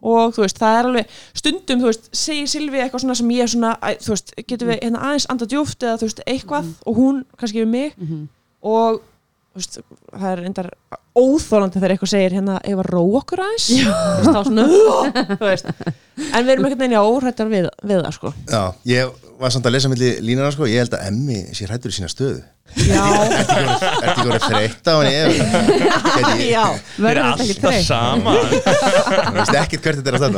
og þú veist, það er alveg stundum, þú veist, segir Silvi eitthvað svona sem ég er svona, veist, getum við hérna aðeins anda djúft eða þú veist, eitthvað og hún kannski við mig. Og þú veist, það er endar óþólandi þegar eitthvað segir hérna, ef að róa okkur aðeins. Þú veist, þá svona, þú veist. En við erum ekkert neina óhrættar við, við það, sko. Já, ég var samt að lesa milli línana sko, ég held að Emmi sé hrættur í sína stöðu. Já, Ertu ekki voru þreytt á henni já verður þetta ekki alltaf þreytt? sama Þú veist ekkert hvert þetta er að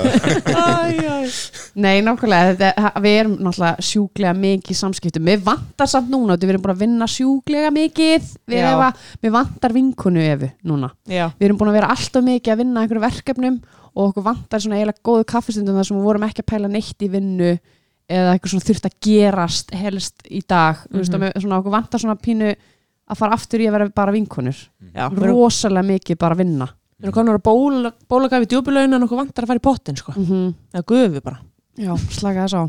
æ. Nei, nákvæmlega, þetta, við erum náttúrulega sjúklega mikið samskiptum. Við vantar samt núna, við erum búin að vinna sjúklega mikið við, efa, við vantar vinkunu efu núna. Já, við erum búin að vera alltaf mikið að vinna einhverju verkefnum og okkur vantar svona eiginlega góðu kaffistundum þar sem við vorum ekki að pæla neitt í vinnu eða eitthvað svona þurft að gerast helst í dag mm -hmm. veist, svona, okkur vantar svona pínu að fara aftur í að vera bara vinkonur. Já. Við erum, rosalega mikið bara að vinna. Við erum konar að bóla, bólagafi djúbulaunin en okkur vantar að fara í pottin, sko. Mm -hmm. Það gufi bara. Já, slaka þess á.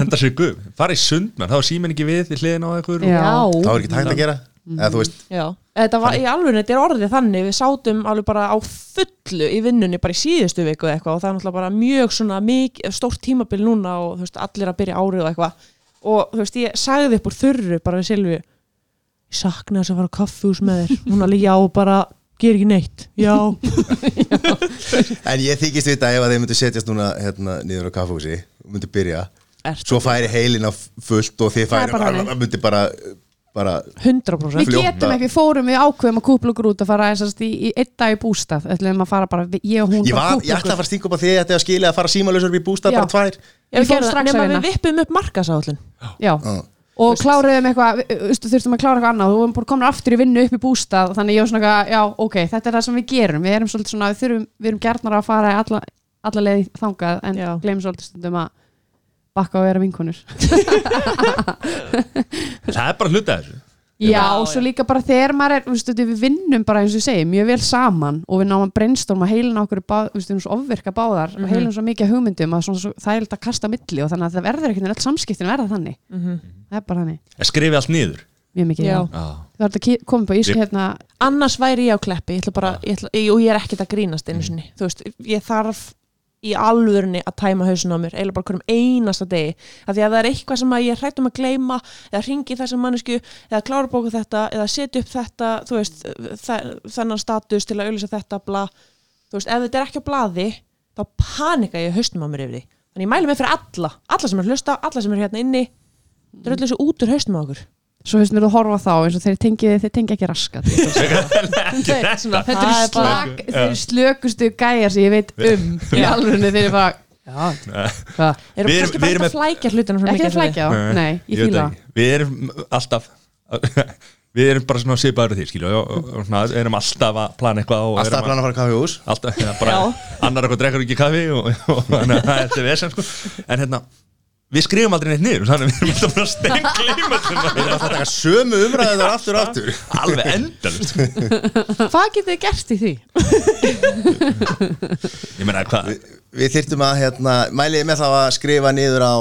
Henda sér guð, fara í sund menn, þá er síminn ekki við í hliðin á eitthvað Já. Það var ekki hægt að gera Eða veist, Já, þetta var í alveg, þetta er orðið þannig við sátum alveg bara á fullu í vinnunni bara í síðustu viku eða eitthvað og það er náttúrulega bara mjög svona mikið, stórt tímabil núna og veist, allir að byrja árið og eitthvað. Og þú veist, ég sagði upp úr þurru bara við Silvi ég sakna þess að fara á kaffús með þér. Hún alveg já, bara ger ekki neitt. Já, en ég þykist vita ef að þeir myndu setjast núna hérna niður á kaffhúsi og myndu byrja Ertu Svo færi heilin á fullt og þið færi myndi bara, bara 100% Við getum ekki, við fórum við ákveðum að kúpla okkur út að fara þessast í, í einn dag í bústað. Ætlum að fara bara, við- ég og hún Ég, var, ég ætla að fara upp á því að þetta er að skilja að fara símalösur upp í bústað Já. bara tvær. Ég Við fórum strax að nema vinna. við vippum upp markasállin Já, Já. og kláruðum eitthvað við- þurftum að klára eitthvað annað. Og við komin aftur í vinnu upp í bústað þannig ég var svona, já, ok, þetta er það sem við gerum. Við erum svona, við, þurfum, við erum að en svolítið stundum að bakka vera vinkonur. Það er bara hluta af þessu. Já, Já, og svo líka bara þegar maður er veistu, við vinnum bara eins og ég segi, mjög vel saman og við náum að brainstorma heilin okkur bá, veistu, við erum svo ofvirka báðar og heilin svo mikið hugmyndum að svona, svo, það er að kasta á milli og þannig að það verður ekki öll samskiptin verða þannig. Það er bara þannig, Skrifi allt niður? Mjög mikið Já. já. Það er þetta komið på íski Ég- hérna. Annars væri ég á kleppi ég ætla bara, ég ætla, og ég er ekkert að grínast einu sinni, þú veist, ég þarf í alvörunni að tæma hausin á mér eiginlega bara hverjum einasta degi. Af því að það er eitthvað sem að ég er hrætt um að gleyma eða ringi þessa mannesku eða klára bóku þetta eða setja upp þetta veist, þe- þennan status til að auðlýsa þetta bla, þú veist, ef þetta er ekki á blaði þá panika ég haustum á mér yfir því. Þannig ég mælu mig fyrir alla, alla sem er að hlusta alla sem er hérna inni, það er öllu þessu út úr haustum á okkur svo finnst mér að horfa þá eins og þeir tengi, þeir tengi ekki raskat þetta eru er slökustu gæjar sem ég veit um í alvörunni þeir eru bara Við erum- kannski við bara að flækja hlutina svo ekki að flækja nei, ég ekki. Við erum alltaf Við erum bara svona svipaður því skilju og, og, og svona, erum alltaf að plana eitthvað og Alltaf að plana að fara á kaffihús alltaf, ja, bara, annar eitthvað drekkur ekki kaffi að er sko. en hérna, við skrifum aldrei neitt niður þannig að við erum alltaf bara stein gleyma Við erum alltaf að taka sömu umræðið þar aftur og aftur alveg endalust. Hvað getið þið gert í því? ég meina hvað Við þyrftum að hérna, mæliði með þá að skrifa niður á,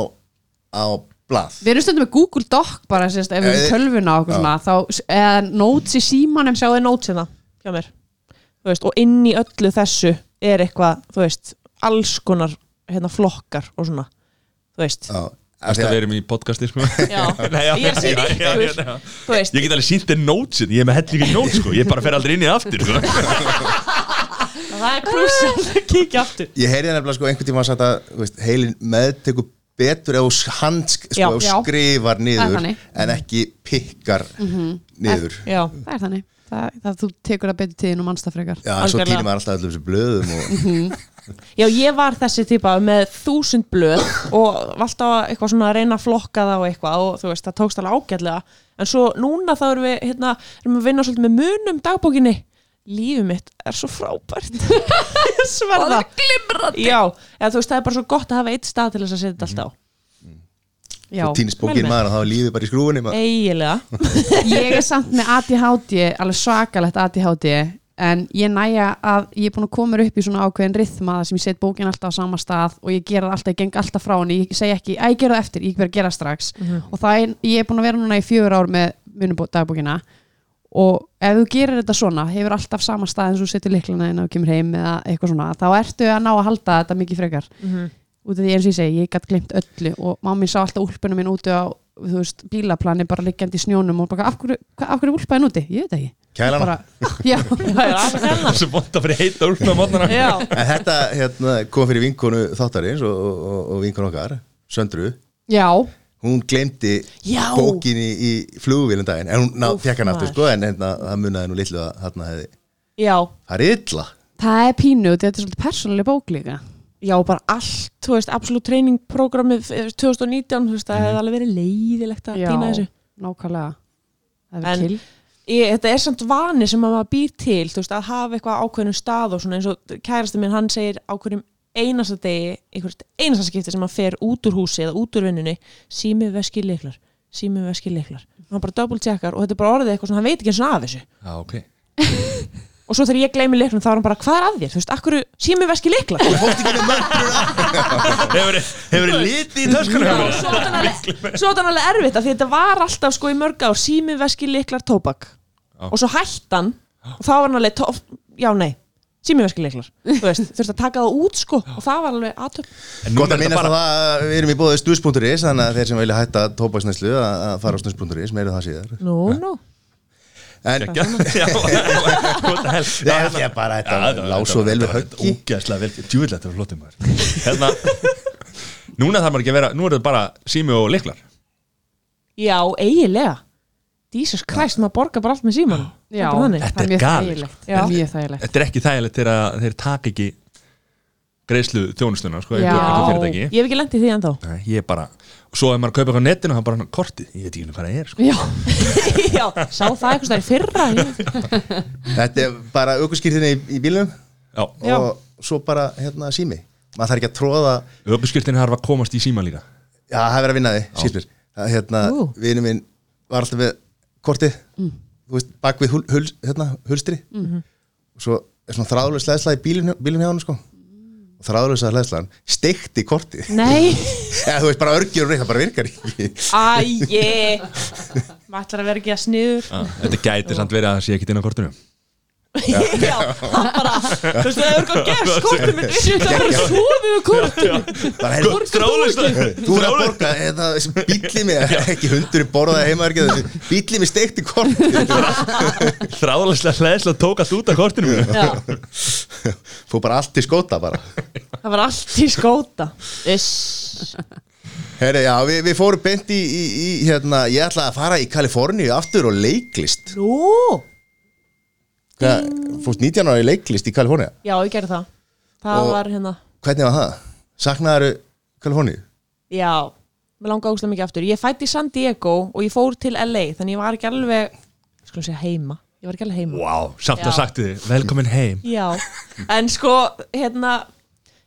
á blað Við erum stundum með Google Doc bara sérst, ef við Eh, erum tölvuna og okkur já. svona þá, eða notes í símanum Sjáðu nót hérna hjá mér Þú veist, og inn í öllu þessu er eitthvað, þú veist, alls konar hérna, flokkar og svona þú veist, Já. Best að við erum í podcasti sko. Já, Nei, já, ég er að já, ykkur. Þú veist, Ég get alveg sínt þér nótsin, ég er með hellingi nót sko. Ég bara fer aldrei inn í það aftur sko. það er krúsal að kíkja aftur. Ég heyrði nefnilega sko einhvern tíma að sagt að þú veist, heilin meðtekur betur ef þú hand sko, skrifar Það er niður en ekki pikkar niður. Já, það er þannig. Það, það þú tekur það betur tíðin og mannstaf frekar. Já, svo Algjörlega. týnir maður alltaf öllum þessu blöðum og Já, ég var þessi típa með þúsund blöð og var alltaf eitthvað svona að reyna að flokka það og eitthvað og þú veist, það tókst alveg ágætlega. En svo núna þá erum við hérna, erum við að vinna svolítið með munum dagbókinni. Lífið mitt er svo frábært. Sverða. Glimrandi. Já, eða, þú veist, það er bara svo gott að hafa eitt stað til þess að setja þetta allt á. Já, týnist bókin vel maður að er lífið bara í skrúfunni maður. Eiginlega. Ég er samt með ADHD alveg svakalegt ADHD en ég næja að ég er búin að koma upp í svona ákveðin rithma sem ég set bókin alltaf á sama stað og ég gera það alltaf, ég geng alltaf frá henni. Ég segi ekki, að ég gera það eftir, ég verð að gera strax. Og það er, ég er búin að vera núna í fjögur ár með munubókdagbókina og ef þú gerir þetta svona hefur alltaf sama stað eins og setur liklana inn og kemur heim eða eitthvað svona, þá ertu að ná að halda þetta mikið frekar. Út af því eins og ég segi, ég gætt glimt öllu og mamma sá alltaf úlpunum minn úti á þú veist, bílaplani bara liggjandi í snjónum og bara, af hverju, hva- af hverju er úlpaðin úti? Ég veit það ekki. Kælana. bara, já, Það er alveg hérna Svo vant að fyrir heita mótnana Já, En þetta hérna, kom fyrir vinkonu þáttarins og, og, og vinkonu okkar Söndru, já, hún glemdi Já. bókinni í flugvílum daginn. En hún fekk hann aftur sko en hérna, það munaði nú litlu að hérna hefði já, Það er illa. Það er pínu þetta er svolítið persónuleg bók líka já, bara allt þú veist, absolutt treiningprogrammið 2019, þú veist, það hefði alveg verið leiðilegt að já, týna þessu. nákvæmlega. Það er kill. ég, þetta er samt vani sem að maður býr til þú veist, að hafa eitthvað ákveðnum stað og svona eins og kærasti minn, hann segir ákveðnum einasta degi, einhvert einasta skipti sem hann fer út úr húsi eða út úr vinnunni sími veski leiklar sími veski leiklar, hann bara double checkar og þetta er bara orðið eitthvað svona, hann veit ekki eins og af þessu. Já, ok og svo þegar ég gleymi leiknum þá er hann bara, hvað er að þér, þú veist, akkur sími veski leiklar Hefur hefur litið í töskunum Já, svo átti hann alveg- svo átti hann alveg erfitt af því þetta var alltaf sko í mörg ár sími, veski, liklar, tóbak. Já. og svo hætti hann og þá var hann alveg, já nei sími, veski, liklar, þú veist, þurfti að taka það út sko og það var alveg aðtöp Gott að minnast að það, við erum í bóðið snus.is þannig að þeir sem vilja hætta tópaksnæslu að að fara á snus.is, meira það síðar. Nú, nú En Já, þetta er bara, þetta lág svo vel við höggi. Ógæðslega vel, djúvillega þetta var flottum Hérna Núna þarf maður ekki að vera, nú er þetta bara sími og liklar Já, eiginlega. Jesus Christ, maður borgar bara allt með síman já, Þetta það er er þægilegt. sko. Það er Þetta er ekki þægilegt þegar þeir taka ekki greiðslu þjónustuna sko, Já. Ég hef ekki lendið því ennþá. Nei, ég er bara, svo ef maður kaupa eitthvað á netinu þá bara kortið, ég veit ekki hvað það er sko. já, Já, sá það eitthvað stær í fyrra? Þetta er bara aukurskýrtinni í, í bílnum Já, Já. og svo bara hérna sími. Maður þarf ekki að tróða öpusskirtinni harfa að komast í síma líka. Já, það er verið að vinna sísmir Það, hérna, Ú. vinur minn var alltaf með kortið þú veist, bak við hul, hul, hérna, hulstri. Og svo er svona þráðlega slæðsla í bílum, bílum hjá hann sko. Og þráðlega slæðslan steikti kortið. Nei, eða þú veist, bara örgjur og reyð, það bara virkar ekki. Æje Maður ætlar að vera ekki að sniður. Þetta gæti samt verið að það sé ekki inn á kortinu Já, hann bara Þú veist, það er eitthvað gest kortum minn Það er bara sofið við kortum Þráðlaust þú er að borga eða bíli mig, ekki hundur í borðaði heimaverkið bíli mig steikti kortið. Þráðlauslega hlæðslega tók allt út af kortinu mínu. Fór bara allt til skóta bara. Það var allt í skóta. Iss. Herri, já, við, við fórum beint í, í, í hérna, ég ætla að fara í Kaliforníu aftur og leiklist. Nú, Hvað, fórst 19 ára í leiklist í Kaliforníu já, ég gerði það. Það Og- var hérna. hvernig var það? Saknaðu Kaliforníu? Já, mér langaði ógstlega mikið aftur. Ég fætti í San Diego og ég fór til LA Þannig ég var ekki alveg, skulum segja heima. Ég var ekki alveg heima. Vá, samt að Já. sagt þið, velkomin heim. Já, en sko, hérna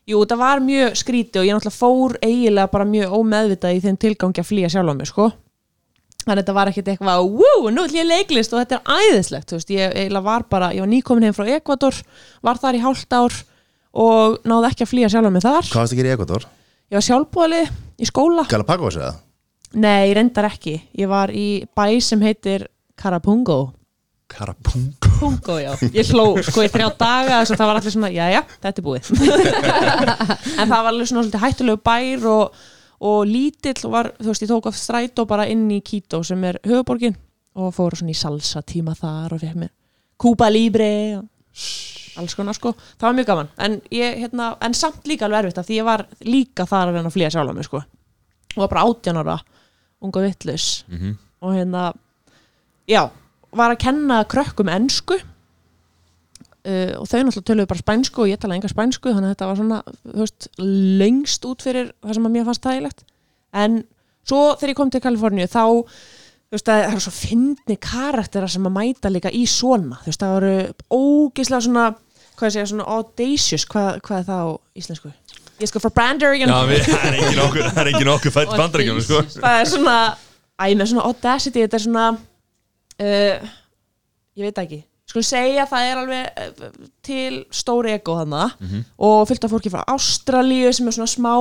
Jú, það var mjög skríti og ég náttúrulega fór eiginlega bara mjög ómeðvitað í þeim tilgangi að flýja sjálf á mig, sko Þannig að þetta var ekkert eitthvað, wú, nú ætlum ég leiklist og þetta er æðislegt, veist, ég eiginlega var bara, ég var nýkomin heim frá Ekvador, var þar í hálft ár og náði ekki að flýja sjálf mig þar. Hvað varst að gera í Ekvator? Ég var sjálfbúðali í skóla. Galapagos eða? Nei, reyndar ekki. Ég var í bæ sem heitir Carapungo. Karapung Pungo, já. Ég hló sko í þrjá daga þess að það var allir svona, já, já, þetta er búið. en það var alveg svona svolítið hættulegu bær og, og lítill og var, þú veist, ég tók af strætó bara inn í Quito sem er höfuborgin og fór svona í salsa tíma þar og fekk mér Cuba Libre og alls konar sko, það var mjög gaman. En, ég, hérna, en samt líka alveg erfitt af því ég var líka þar að reyna að flýja sjálf mig sko. Og var bara 18 ára unga vittlaus Mhm. og hérna já, var að kenna krökkum ensku uh, og þau náttúrulega töluðu bara spænsku og ég talaði enga spænsku þannig að þetta var svona, veist, lengst út fyrir það sem að mér fannst þægilegt. En svo þegar ég kom til Kaliforníu þá veist, það er svo fyndni karaktera sem að mæta líka í svona. Veist, það voru ógislega svona hvað segja, svona audacious hvað, hvað er það á íslensku? Ég sko frá við, það er engin okkur, okkur fætt bandaríkjum sko. það er svona æ, með svona audacity, þetta er svona uh, ég veit ekki skulum segja að það er alveg uh, til stóri ego þarna og fyllt af fólki frá Ástralíu sem er svona smá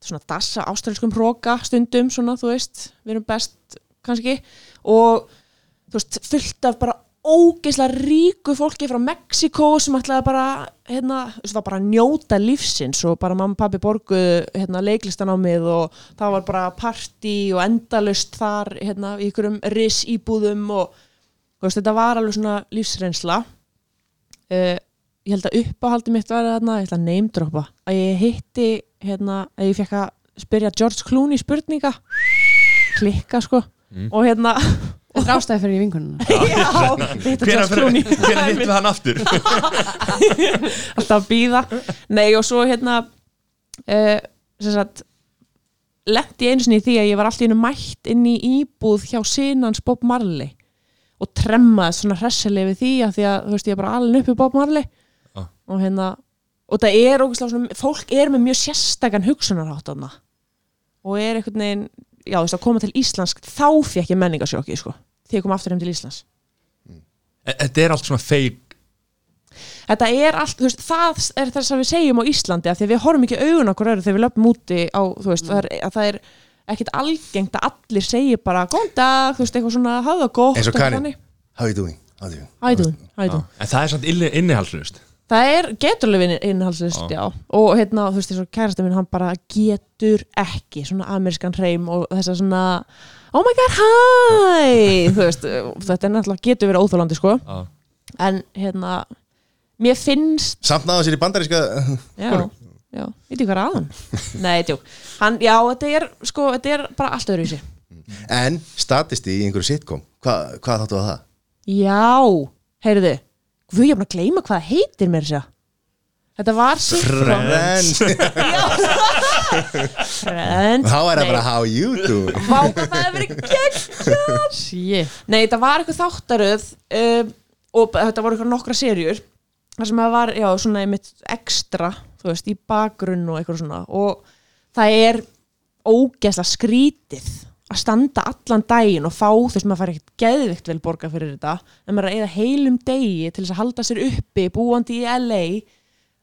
svona dassa ástralskum hróka stundum svona, þú veist, við erum best kannski. Og þú veist, fyllt af bara ógeislega ríku fólki frá Mexiko sem ætlaði bara hérna, þú veist, það var bara að njóta lífsins og bara mamma og pabbi borguðu hérna, leiklistanámið og það var bara partí og endalust þar hérna, í ykkurum ris íbúðum og veist, þetta var alveg svona lífsreynsla. Uh, ég held að uppáhaldi mitt var þarna, ég ætla að neymdropa að ég hitti, hérna, að ég fekk að spyrja George Clooney spurninga. Klikka sko. Og hérna Þetta er ástæði fyrir vinkununa já, hitti Hvenær George Clooney. hvenær hittum við hann aftur? alltaf býða nei og svo hérna uh, sem sagt lendi einu sinni í því að ég var alltaf einu mætt inn í íbúð hjá sinans Bob Marley og tremmaði svona hressileg við því að því að þú veist ég er bara alveg uppi Bob Marley. Já. og hérna og það er ógæslega svona, fólk er með mjög sérstakann hugsunarhátt þarna. Og er einhvern veginn, já þú veist að koma til Íslands þá fekk ég menningasjóki sko því ég kom aftur heim til Íslands. E- Þetta er allt svona fake. Þetta er allt, þú veist, það er þess að við segjum á Íslandi af því að við horfum ekki augun okkur öðru þegar við löpum úti á, þú veist, það er, að það er ekkit algengt að allir segi bara góðan dag, þú veist, eitthvað svona hafa það gott eins og Karin, þannig. how you doing? How you doing? How you doing? How you doing? En það er samt inni- innihalslust það er geturlega innhalsist, já. og hérna, þú veist, eins og kærasta minn hann bara getur ekki svona amerískan hreim og þess að svona oh my god, hi þú veist, þetta er náttúrulega getur verið óþólandi sko, en hérna mér finnst samt náða sér í bandaríska já, já, veit ég hvað er aðan nei, tjók, hann, já, þetta er sko, þetta er bara allt öðru í sig en statisti í einhverju sitcom Hva, hvað þáttu að það? já, heyrðu. Við ég er búin að gleyma hvað það heitir mér sér þetta var sitcom. Friends. Friends. Þá er það bara how you doing Vá, hvað það hefur verið geggjað. Shit. Nei, það var eitthvað þáttaröð um, og þetta voru eitthvað nokkra serjur þar sem það var, já, svona einmitt ekstra, þú veist, í bakgrunn og eitthvað svona. Og það er ógeðslega skrítið að standa allan daginn og fá þú veist, maður fær ekkert geðvikt vel borga fyrir þetta en maður er að eða heilum degi til þess að halda sér uppi, búandi í LA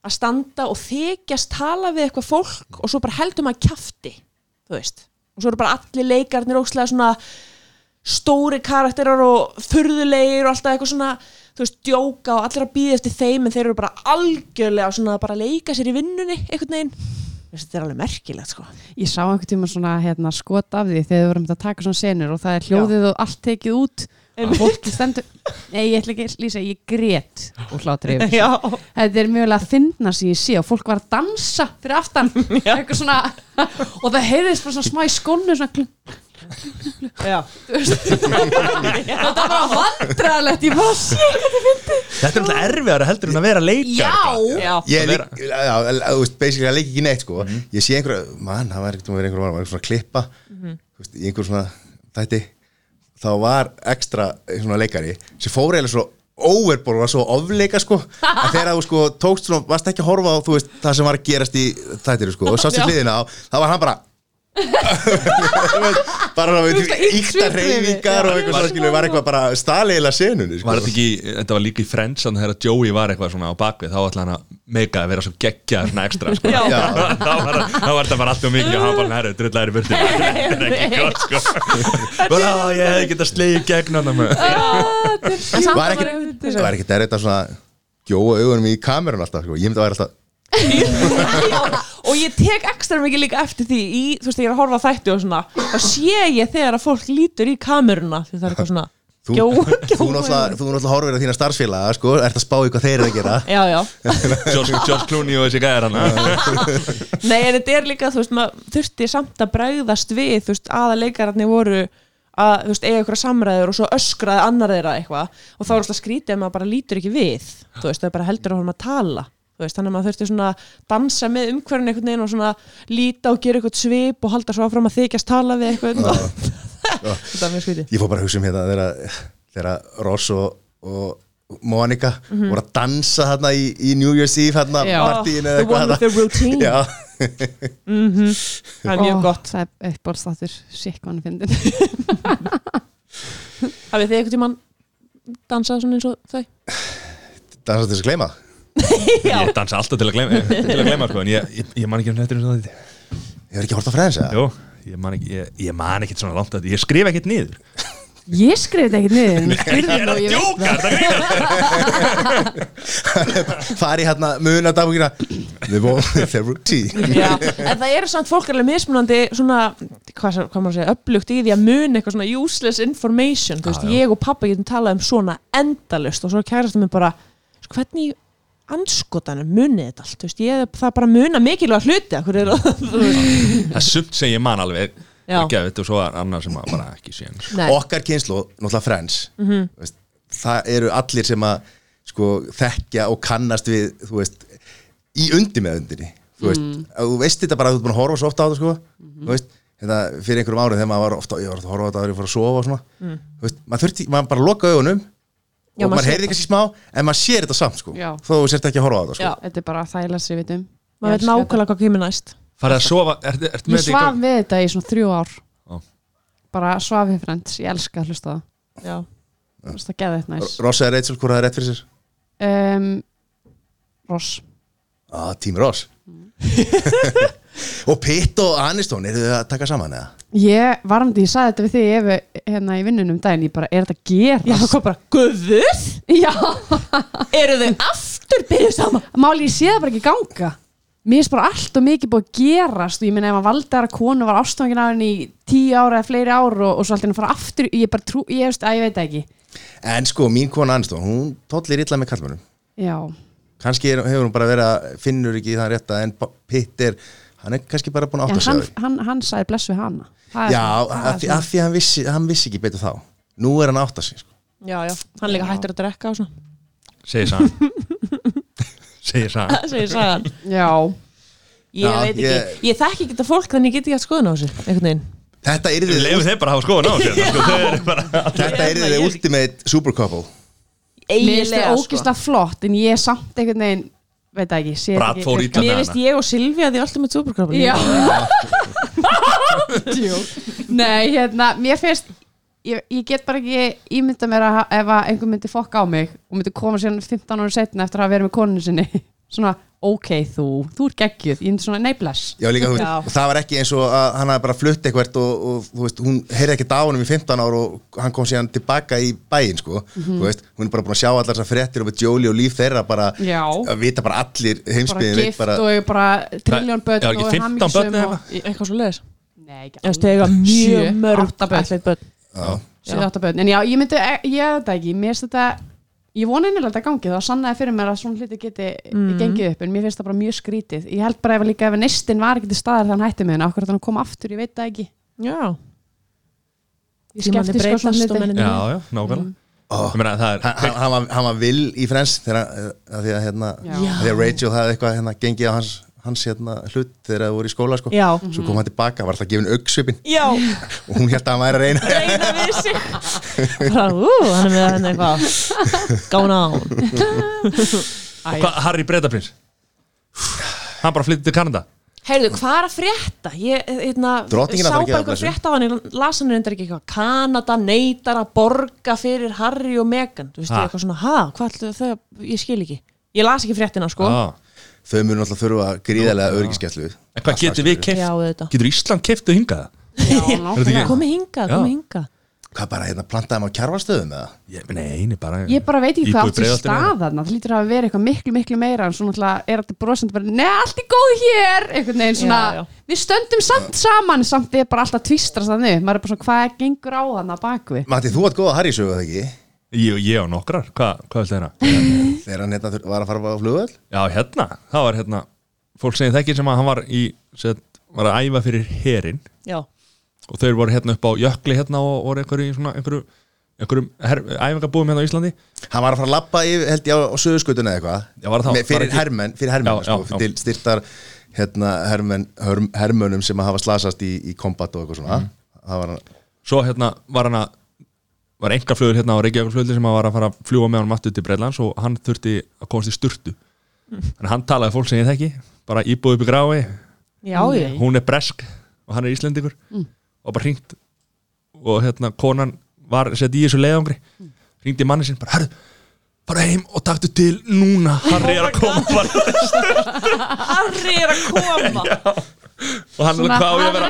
að standa og þykjast tala við eitthvað fólk og svo bara heldur maður kjafti, þú veist. Og svo eru bara allir leikarnir ókslega svona stóri karakterar og furðulegir og alltaf eitthvað svona þú veist, djóka og allir að býða eftir þeim en þeir eru bara algjörlega svona að bara leika sér í vinnunni einhvern veginn. Þetta er alveg merkilegt sko. Ég sá einhvern tíma svona hérna, skot af því þegar við vorum að taka svona senur og það er hljóðið og allt tekið út. Og fólki stendur Nei, ég ætla ekki að lýsa, ég grét og hlátri yfir þessu. Já, Þetta er mjög vel að finna sem ég sé og fólk var að dansa fyrir aftan. Svona og það heyrðist bara svona smá í skónu svona já. Þetta var bara vandræðalegt ég bara sé Þetta er alltaf erfiðar heldur en að vera leikar Já, Já, ég Að er líka, já, þú veist, basically að leika ekki neitt sko. Ég sé einhverja, mann, það var ekkert um að vera einhverja var svona klippa. Þú veist, í einhver svona þætti. Þá var ekstra svona leikari sem fór eiginlega svo overból og var svo ofleika sko. Að þegar þú sko tókst svona, varst ekki að horfa á þú veist, það sem var að gerast í þættiru sko og sást í hliðina á, þá var hann bara bara íkta reyfingar og eitthvað svona var eitthvað bara staliðilega senunni sko. Var þetta ekki, þetta var líka í Friends þannig þegar Joey var eitthvað svona á bakvið þá ætla hann að meika að vera svo geggja svona ekstra sko. Já. Já. þá, var, þá var þetta bara allt og mikið og hann bara næru, drullæri burti þetta er ekki gott sko bara "Á, ég hefði getað slegið gegn hann var að ekki, bara- var ekki þetta svona gjóa augunum í kamerun alltaf sko. ég myndi að vera alltaf og ég tek ekstra mikið líka eftir því í, þú veist, ég er að horfa á þætti og svona og sé ég þegar að fólk lítur í kameruna því það er eitthvað svona Þú, gjó, þú gjó, þú náttúrulega horfir að þína starfsfélaga sko, ert að spá hvað þeir eru að gera. Já, já, George, George Clooney og þessi gæðar hann nei en þetta er líka þú veist, maður þurfti samt að bregðast við þú veist, aða leikararnir voru að, þú veist, eiga ykkur samræður og svo öskraði annar þeirra eitthvað. Og þá er alltaf skrítið að maður bara lítur ekki við þú veist, það er bara heldur að horfum að tala veist, þannig að maður þurfti svona að dansa með umhverfin einhvern veginn og svona líta og gera eitthvað svip og halda svo áfram að þykjast tala við eitthvað þetta er mjög skrítið. Ég fór bara að hugsa um hérna þegar, þegar Ross og, og Monica Mhm. voru að dansa hérna í, í New Year's Eve hérna Já. partíinu the one with the routine Já, það er mjög Ó, gott. Það er uppbólstáttur, shit hvað hann fyndin hafið þið einhvern tímann dansað svona eins og þau? dansa til þess að gleyma? Já. Ég dansa alltaf til að gleyma, til að gleyma sko, en ég, ég, ég man ekki um þetta eins og þetta Ég er ekki hort á fræðins eða? Jó, ég man ekki, ég, ég man ekki svona langt að þetta Ég skrif ekkert niður. Ég skrif þetta ekkert niður. Ég er að djóka, Fari hérna muna dagbúkina The one with the routine Já, en það eru samt fólk alveg mismunandi svona, hvað, hvað maður segja, upplugt í því að muni eitthvað svona useless information. Þú veist, ég og pappa getum talað um svona endalust og svo kærastum við bara sko, hvernig anskotanum munið þetta allt, þú veist, ég það bara muna mikilvæg hluti, er það Það er sumt sem ég man alveg Já. og gefið og svo er annar sem að bara ekki sé Okkar kynslu, náttúrulega Friends Mhm. veist, Það eru allir sem að sko, þekkja og kannast við þú veist, í undi með undinni þú veist, Mm. að þú veist þetta bara að þú ert búin að horfa svo ofta á það sko, Mhm. þú veist hérna, fyrir einhverjum árið þegar maður var ofta ég var ofta að horfa á þetta áður ég fór að sofa og svona Mm. þú veist, maður þurfti, maður bara loka augunum Já, og maður sér heyrði kannski smá en maður sér þetta samt sko, Já. þó þú sért ekki að horfa á þetta sko. Já. Þetta er bara þægilega við vitum. Maður veit nákvæmlega hvað kemur næst. Farið að sofa, ertu er, Ég svaf við þetta í svona þrjú ár. Ó. Bara svaf við frends, ég elska að hlusta á það. Já, það geði þetta næs Rossa er Rachel, hvort það er rétt fyrir sér? Um, Ross. Ah, Tím Ross. Mm. og Pitt og Aniston eru þið að taka saman eða? Ég varandi, ég sagði þetta við þig ef, hérna í vinnunum daginn, ég bara, er þetta að Já, gera? það kom bara, guður, Já, eru þau aftur byrjuð saman? máli ég sé það bara ekki ganga. Mér finnst bara allt og mikið búið að gerast. Og ég meina ef að valdara konu var ástofangin á henni í tíu ára eða fleiri ár og, og svo alltaf henni fara aftur, ég bara trú, ég veist að ég veit ekki. En sko, mín kona Aniston, hún tollir illa með kallmönum Já, kannski er, hefur hún bara verið að finnur ekki það rétta en Pitt er hann er kannski bara búin að átta sig hann, á því. hann, hann sagði bless við hana. Það já, af því, því hann, vissi, hann vissi ekki betur þá. Nú er hann átta sig sko. Já, já, hann líka hættur að drekka og svona. Segir sagan. Segir Það segir sagan. Já, Ég Já, veit ekki, ég- ég, þekki ekki þetta fólk þannig ég get ekki að skoðun á þessu einhvern veginn. Þetta er Við leifum þeir bara að hafa skoðun á sér sko, þetta er Ég- the ultimate super couple. Mér finnst það sko. ógislega flott en ég er samt einhvern veginn veit ekki, sé ekki. fór illa með Mér finnst hana. ég og Silvía því alltaf með superkrafl Já. Djú. Nei, hérna, mér finnst ég, ég get bara ekki ímynda mér að ef að einhver myndi fokka á mig og myndi koma síðan 15 ára setna eftir að hafa verið með koninu sinni. Svona, ok, þú, þú er geggjuð ég myndi svona, nei bless. Já, líka, þú veist, og það var ekki eins og að hann hafði bara flutt eitthvað og, og þú veist, hún heyrði ekki á honum í 15 ár og hann kom síðan tilbaka í bæinn sko, Mhm. þú veist, hún er bara búin að sjá allar þessar fréttir og Jolie og líf þeirra bara Já. að vita bara allir bara heimsbyðin gift og ég bara triljón börn og 15 hamingjusöm börn og- Eitthvað svo leiðis Nei, ekki Ég veist, þegar mjög mörg átta börn. ættleitt börn. En já, ég myndi, ég, ég veit það ég vona einnig að þetta gangi þá sannaði fyrir mér að svona hluti geti gengið upp, en mér finnst það bara mjög skrítið. Ég held bara ef líka ef nestin var ekki til staðar þannig hætti með henni, okkur þannig að koma aftur, ég veit það ekki. Já. Ég skeptisk á svona hluti Já, já, nákvæmlega. Ég meina, það hann, hann, var, hann var vill í frens þegar því að hérna að Rachel hafði eitthvað hérna gengið á hans, hans hérna hlut þegar það voru í skóla sko. Já. Svo kom hann tilbaka, var alltaf gefin auksvipin Já. Og hún held að hann væri að reyna. Reyna við sig. Hann er með henni eitthvað Gána á Og hvað, Harry Breitaprins Hann bara flyttið til Kanada. Heyrðu, hvað er að frétta? Ég hérna, sá bara eitthvað frétta á hann ég las hann reyndar ekki eitthvað. Kanada neytar að borga fyrir Harry og Meghan. Þú veist, Ha? ég eitthvað svona, ha, hvað ætlu þau ég skil ekki. Ég las ekki fréttina, sko. Ah. Þau munu alltaf þurfa gríðarlega öryggiskeslu En hvað getur við keft Getur Ísland keftu hingað Já, Er þetta nákvæmlega. ekki- Komi hingað, Já. komi hingað Hvað bara hérna plantaði maður kjarvalstöðum eða? Ég, nei, nei, bara Ég bara veit ekki hvað átt í Breiðholtinu. stað þarna Það lítur að vera eitthvað miklu, miklu meira en svo náttúrulega er þetta brosandi bara Nei, allt er góð hér einhvern veginn svona, Já, já. Við stöndum samt saman samt er bara alltaf tvistrast þannig maður er bara svona, hvað gengur á þarna bakvið Matti, þú átt góða Harry-sögu eða ekki? Ég, ég á nokkrar, Hva, hvað viltu þeirra? Þegar hann hérna var að fara á flugvöld Já, hérna, það var hérna Fólk segir þekki sem að hann var í set, var að æfa fyrir herin Já, og þau voru hérna upp á jökli hérna og voru einhverju, í svona, einhverju, einhverjum her, æfingabúðum hérna á Íslandi. Hann var að fara að labba yfir, held ég á, á söðuskutuna eða eitthvað. Fyrir hermenn, fyrir hermenn Já, sko, já, já. Til styrtar hérna, hermenn, herm, hermönnum sem að hafa slasast í, í kombat og eitthvað svona. Hann Svo hérna var hann að var enga flugur hérna á Reykjavík sem var að fara að fljúa með hann aftur til Breitlands og hann þurfti að komast í sturtu. Þannig að hann talaði fólk sem ég þekki bara íbúið upp í grái já, hún er bresk og hann er íslendingur og bara hringt og hérna konan var sett í þessu leiðangri. Mm. hringdi manni sinn bara herru, fara heim og taktu til núna. Harry er að koma bara. Harry er að koma og hann er hvað á ég að vera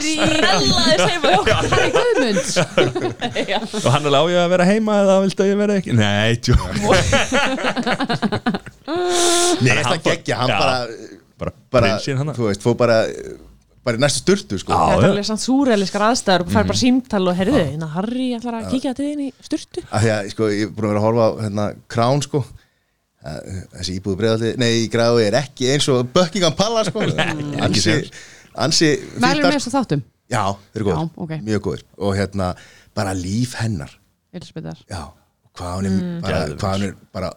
og hann er á ég að vera heima eða viltu að ég vera ekki? Nei, tjó. Nei, hann það geggja, hann bara bara, þú veist, fór bara bara í næstu sturtu sko. Þetta er alveg samt súrealiskar aðstæður. Og fær bara símtal og herðu, hérna Harry ætlar að kíkja til þín í sturtu. Að því að sko, ég er búin að vera að horfa á hérna, Krán sko. Þessi íbúðu breiðalli, nei, í gráði er ekki eins og Buckingham Palace sko ansi, Mælum við þessu þáttum? Já, þeir eru góður, Já, ok. mjög góður og hérna, bara líf hennar. Elisabethar já, hvað hann er bara, Geðveikur. hvað hann er bara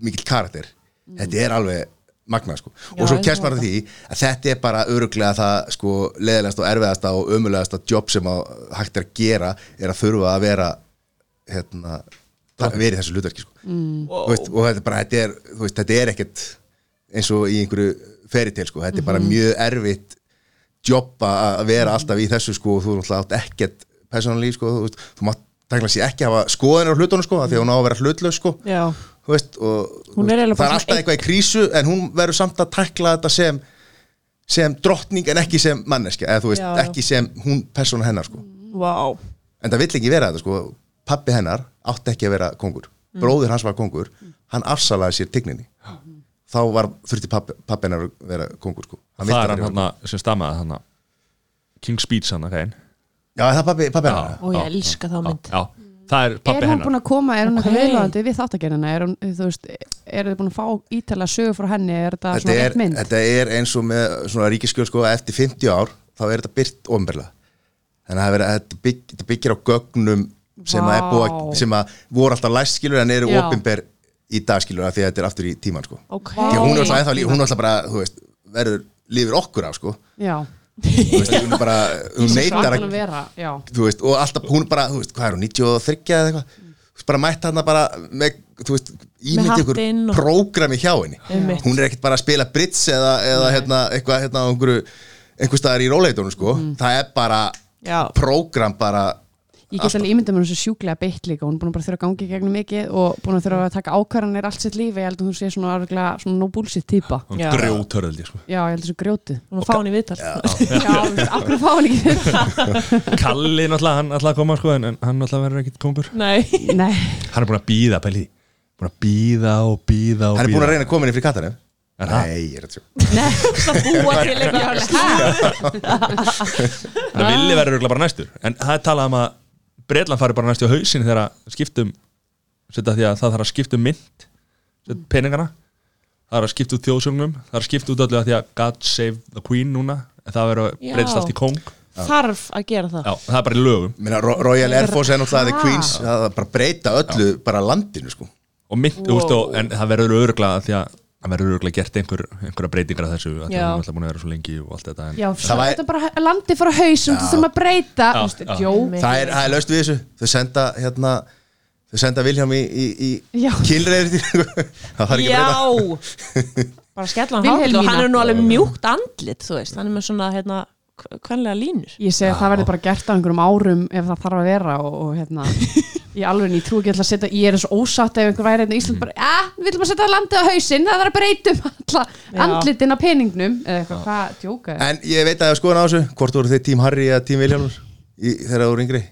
mikill karakter. Þetta er alveg magnað sko. Já, og svo kemst maður að því að þetta er bara öruglega það sko leðilegasta og erfiðasta og ömulegasta jobb sem að hægt er að gera er að þurfa að vera hérna, í þessu hlutverki sko. mm. veist, og þetta er bara þetta er, þú veist, þetta er ekkert eins og í einhverju feritil sko. þetta er bara mjög erfitt jobb að að vera alltaf í þessu sko, og þú náttúrulega átt ekkert persónalíf sko, þú, veist, þú mátt tækla sér ekki hafa skoðanir á hlutunum sko, því að hún á að vera hlutlaus sko Já, þú veist, og er það er alltaf eitthvað í krísu en hún verður samt að tækla þetta sem sem drottning en ekki sem manneski eða þú veist, Já, ekki sem hún persóna hennar sko. vá. En það vill ekki vera þetta sko pappi hennar átti ekki að vera kongur bróðir hans var kongur, hann afsalaði sér tigninni þá var þurfti pappi, pappi hennar að vera kongur sko. Hann það er hann hann sem stammaði hann King's Speech hann okay. já, það er pappi, pappi hennar Og ég elska þá mynd. já, það er Er pappi hún búin að koma, er hún eitthvað viðlóðandi við þáttagerðina, er hún, þú veist er þið búin að fá ítala sögu frá henni? Er þetta þetta svona er, rétt mynd? þetta er eins og með svona ríkiskjöld sko eftir 50 ár þá er þetta byrt ofnbærlega þannig að þetta bygg, þetta byggir á gögnum sem að búið að, sem að voru alltaf læst skilur en eru Já. Í dag skilur af því að þetta er aftur í tíman sko. Ok. Því að hún er alltaf ennþá hún er alltaf bara þú veist, verður lífur okkur af sko. Já, veist, hún er bara, hún Svakalega að vera, já. Þú veist, og alltaf, hún er bara, þú veist, hvað er hún 93 eða eitthvað, veist, bara mætt hann bara með, þú veist, ímyndi ykkur og- prógrami hjá henni. Einmitt. hún er ekkert bara að spila brits eða, eða hérna, eitthvað, hérna, einhverju einhver staðar í róleitunum, sko. Það er bara Já. prógram bara Ég get alveg ímyndað mér þessu sjúklega beitt líka hún er búin að bara þurfa að gangi gegnum mikið og búin að þurfa að taka ákvarðanir allt sitt lífi ég held að hún sé svona, örgulega, svona no bullshit típa hún Já. grjótörðli sko. Já, ég held þessu grjótið Hún fá hann í viðtal Já, hverju fá hann ekki þetta? Kalli náttúrulega, hann ætlaði að koma sko, en, en hann náttúrulega verður ekkit kongur Nei Nei, hann er búin að býða, pæli búin að býða og býða og hann er búin bíða. að reyna að koma inn í frí katanum Er það? nei, ég er að sjó Það búa til eitthvað það villi verður bara næstur en það er talað um að Breitland fari bara næstu á hausin þegar að skiptum setja því að það þarf að skipta um mynd setja peningana. Það er að skipta út þjóðsögnum það er að skipta út öllu að því að God save the Queen núna en það verður að Já. breytast allt í kong Þarf að gera það. Já, það er bara í lögum. Meina, Ro- Royal Air Force er náttúrulega The. Queens það er bara að breyta öllu, bara landinu sko. Og mynd, wow. og, en það verður öruglega því að það verður öruglega gert einhver, einhverja breytingar að þessu að því Já. að hún er alltaf búin að vera svo lengi og allt þetta en, já, Það þetta bara landi fara hausum, þú þurfum að breyta. Já, Þú veist, já. Jók það er, það er löst við þessu. Þau senda hérna þau senda Vilhjám í, í, í Já. kýlreiðir það þarf ekki að breyta. Já. Bara skella hann hátt og hann er nú alveg mjúkt andlit Þú veist, hann er með svona hérna Kvenlega línur. Ég segi að það verður bara gert á einhverjum árum ef það þarf að vera og, og hérna ég alveg ég trú ekki alltaf að setja, ég er svo ósatt ef einhver væri hérna í Ísland bara, ja, við viljum að setja landið á hausinn, það þarf að breytum alla Já. andlitin af peningnum. Eða eitthvað, hvað djóka er? En ég veit að ég skoðan á þessu Hvort voru þið tím Harry eða tím Vilhjálmur í, Þegar það voru yngri?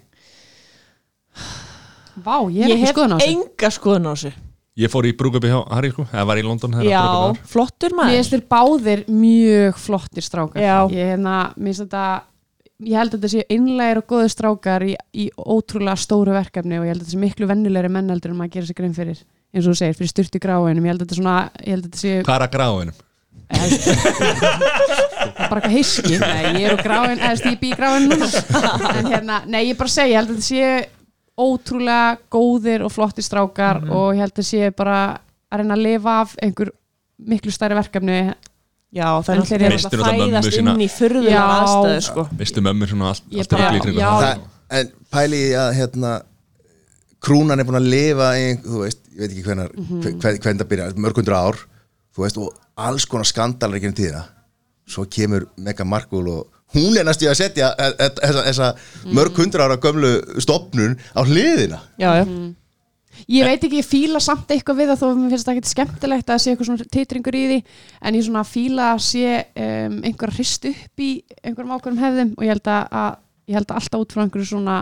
Vá, ég er Ég ekki hef skoðun á þessu. enga skoðun á þessu. Ég fór í brúkupi hjá Harry sko, eða var í London Já, flottur Mér maður. finnst þér báðir mjög flottir strákar. Já. Ég, mér finnst þetta ég held að þetta sé innlegir og góði strákar í, í ótrúlega stóru verkefni og ég held að þetta sé miklu vennulegri menn heldur en maður gerir sig grein fyrir eins og þú segir, fyrir styrtu gráinum. Ég held að þetta svona, ég held að þetta sé Hvað er að gráinum? Bara eitthvað hyski nei, ég er úr gráin, eða bý í gráin núna. En hérna, nei, ég bara segja ég held að þetta sé ótrúlega góðir og flottir strákar og ég held að þetta sé bara að reyna að lifa af einhver miklu stærri verkefni Já, það er Misstu að fæðast sína. inn í furðulega Já. aðstæður sko. Vistu mömmur svona allt, Ég allt bara- bara, kringum já. það Það, en pæli að hérna krúnan er búin að lifa í, þú veist, ég veit ekki Mhm. mm -hmm. hvern það byrja, mörgundur ár þú veist, og alls konar skandalar ekki um tíðina svo kemur Mega Markle og hún er næstu að setja e- e- þessa, þessa Mhm. mörg hundra ára gömlu stopnun á hliðina Já, já, ég veit ekki, ég fíla samt eitthvað við það þó að mér finnst það ekkert skemmtilegt að sé eitthvað svona titringur í því en ég svona fíla að sé um, einhver hrist upp í einhverjum ákveðum hefðum og ég held að, að ég held að alltaf út frá einhverju svona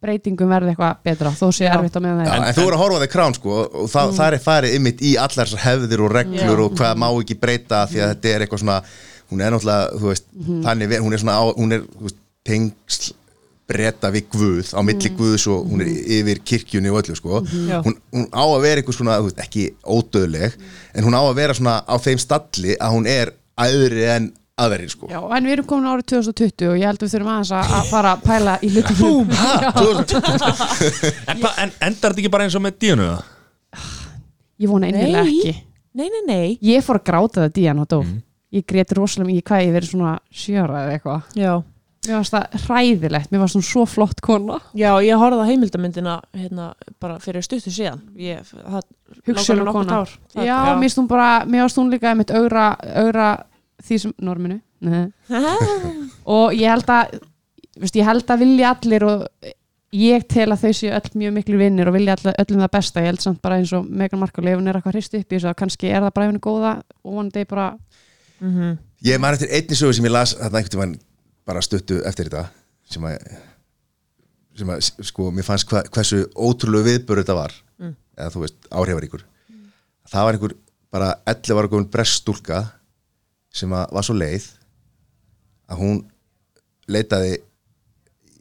breytingum verði eitthvað betra þó sé erfitt á meðan það en, þú voru að horfa þig krán sko og það, Mm. það er farið ymmit í allar þessar hefðir og reglur Já. og hvað má ekki breyta því að þetta er eitthvað svona hún er náttúrulega, þú veist, Mhm. þannig ver- hún er svona, á, hún er þú veist, tengsl breyta við Guð á milli Mhm. Guðs og hún er yfir kirkjunni og öllu sko. Já. hún, hún á að vera eitthvað svona, þú veist, ekki ódöðleg en hún á að vera svona á þeim stalli að hún er æðri en aðverið sko. Já, en við erum komin árið 2020 og ég held að við þurfum aðeins að, að fara að pæla í hlutum Búm, En, hva, en endar þetta ekki bara eins og með díunu það? Ég vona einhverlega Nei. ekki. Nei, nei, nei. Ég fór að gráta það Díana dó Ég grét rosalega mikið hvað ég verið svona sjöra eða eitthvað. Já, Mér varst það hræðilegt, mér varst hún svo flott kona já ég horfði á heimildamyndina hérna, bara fyrir stuttu síðan ég, það, nákvæmlega kona. nokkurt ár. Það- Já, hún bara, mér varst hún líka einmitt augra, augra því sem, norminu Nei. og ég held að veist, ég held að vilja allir og ég tel að þau séu öll mjög miklu vinnir og vilja all, öllum það besta, ég held samt bara eins og Megan Markle, ef hún er eitthvað hrist upp í þessu að kannski er það bara ef hún er góða og vonandi bara Mhm. Ég man eftir einni sögu sem ég las þarna einhvern tímann bara stuttu eftir þetta sem að, sem að sko, mér fannst hva, hversu ótrúlegu viðbörð þetta var Mm. eða þú veist, áhrifaríkur. Það var einhver bara 11 ára góðin breststúlka sem að var svo leið að hún leitaði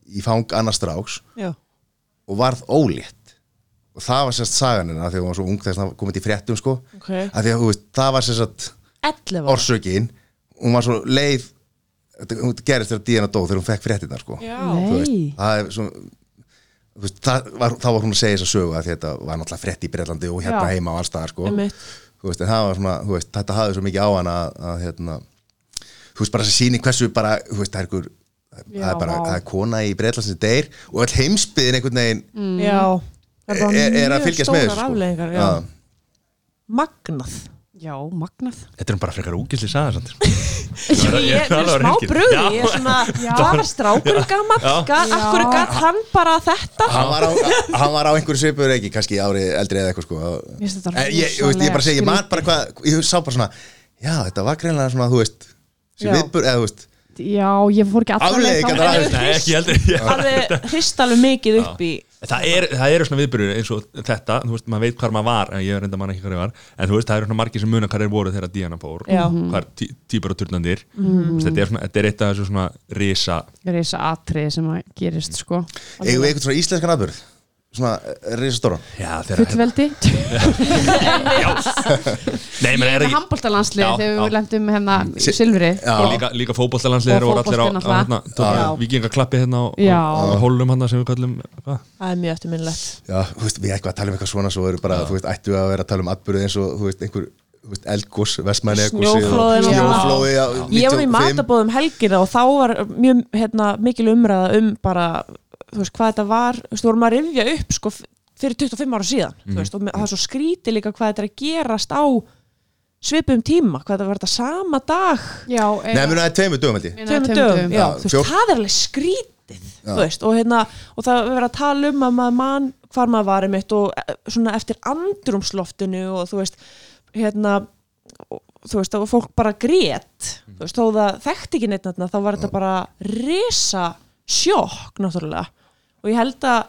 í fang annars Já, og varð ólétt. Og það var sérst sagan hennar þegar hún var svo ung þess að komið til fréttum sko. Ok. Að því að þú veist, það var sérst 11 ára. orsökin. Hún var svo leið hún gerist þegar Díana dó þegar hún fekk fréttinnar sko. Það er svo þú veist, það var, þá var hún að segja þess að sögu að þetta var náttúrulega frétt í Breitlandi og hérna Já. heima og allstaðar sko. veist, það svona, þú veist, þetta hafði svo mikið á hana að, að hérna, þú veist bara þessi síning hversu bara, þú veist, það er einhver það er bara, það er kona í Breitland sem deyr og öll heimsbyðin einhvern veginn Já, það er er, er að fylgjast með sko. Magnað já, magnað. Þetta er nú bara frekar úgisli saga samt. Ég er smá bröði, ég er svona Hvað var strákur gammal? Gat- Af hverju gætt hann bara þetta? hann var á, hann var á einhverju svipuður ekki kannski árið eldri eða eitthvað sko. Ég, ég, veist, ég bara segi, ég man bara hvað ég sá bara svona, já þetta var greinlega svona þú veist, viðbur eða þú veist, Já, ég fór ekki allar leið Afleiðingar þangað. af- Nei, ekki hrist alveg mikið upp í Það er, það eru svona viðbyrjur eins og þetta, þú veist, maður veit hvar maður var en ég er reynda mann ekki hvar ég var, en þú veist, það eru svona margir sem muna hvar þeir voru þegar Diana fór Já. hvar tí, típar og turnandir. Mm þetta, er svona, þetta er eitt af þessu svona risa Það er þessi atrið sem að gerist sko. Við eitthvað svona íslenskan aðbörð svona Já, þegar Fullveldi. Nei, menn Ég er ekki handbóltalanslið þegar við lendum hérna í Si- Silfri. Já. og líka, líka fótbolltalandsliðir Og hérna, tóku vikingaklappi hérna á, Já. á, á hólum hérna sem við kallum? Það er mjög eftirminnilegt. Já, þú veist, við eitthvað að tala um eitthvað svona svo eru bara, þú veist, ættu að vera að tala um aðbörð eins og, þú veist, einhver þú veist, eldgós, vestmæni og- snjóflóði Ég var í 95. matabóðum helgina og þá var mjög hérna, mikil umræða um bara þú veist hvað þetta var þú veist, við vorum að rifja upp sko fyrir 25 ára síðan þú veist, og það er svo skríti líka hvað þetta er að gerast á svipum tíma hvað þetta var þetta sama dag. Já, Nei, muni það er tveimur dögum held ég. Tveimur dögum, já, Já, þú veist, fjór- það er alveg skrítið þú veist, og hérna, og það er verið að tala um að maður mann hvar maður var einmitt og eh, svona eftir andrumsloftinu og þú veist, hérna og, þú veist, og fólk bara grét þú veist, þó það þekkti ekki neitt þá var þetta bara risa sjokk náttúrulega og ég held að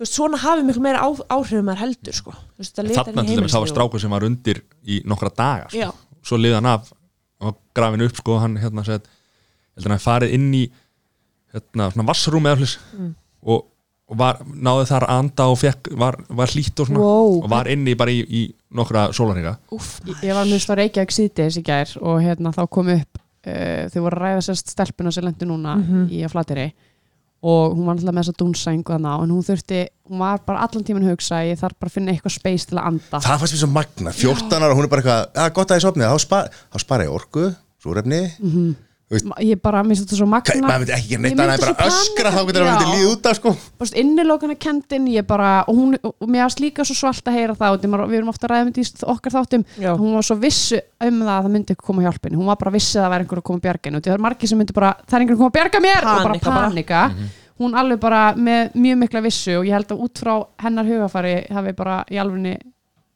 þú veist, svona hafi miklu meira á, áhrifum maður heldur sko. Þú veist, þetta litar þarna inn í til dæmis það var strákur sem var undir í nokkra daga sko. Svo liði hann af og grafin upp sko, hann hérna hann hafi farið inn í hérna, svona vassrúm eða hlis Mm. og, og var, náði þar að anda og fekk, var, var hlýtt og svona Wow. og var inni bara í, í nokkra sólarhinga Úff, Ég var mjög stór Reykjavík síðdeis í gær og hérna þá kom upp uh, þau voru að ræða sérst stelpuna sem lendi núna í að flateri og hún var alltaf með þessa dúnsæng og þannig en hún þurfti, hún var bara allan tíman að hugsa ég þarf bara að finna eitthvað space til að anda. Það fannst mér svo magna, 14 ára, hún er bara eitthvað Já, gott að ég sopnið, þá, spar, þá spara ég orku Súrefni. Ma- ég bara, mér finnst þetta svo magna maður myndi ekki gera neitt myndi annað en bara öskra þá panika. getur það myndi Já. líða út af sko innilókana kendin ég bara, og, hún, og mér varst líka svo svalt að heyra það við erum ofta að ræða um í okkar þáttum Já. hún var svo vissu um það að það myndi ekki koma hjálpin hún var bara vissi að það væri einhver að koma og það er margir sem myndi bara, það er einhver að koma bjarga mér og Panika bara bara. panika hún alveg bara með mjög mikla vissu og ég held að út frá hennar hugafari hafi bara í alvegni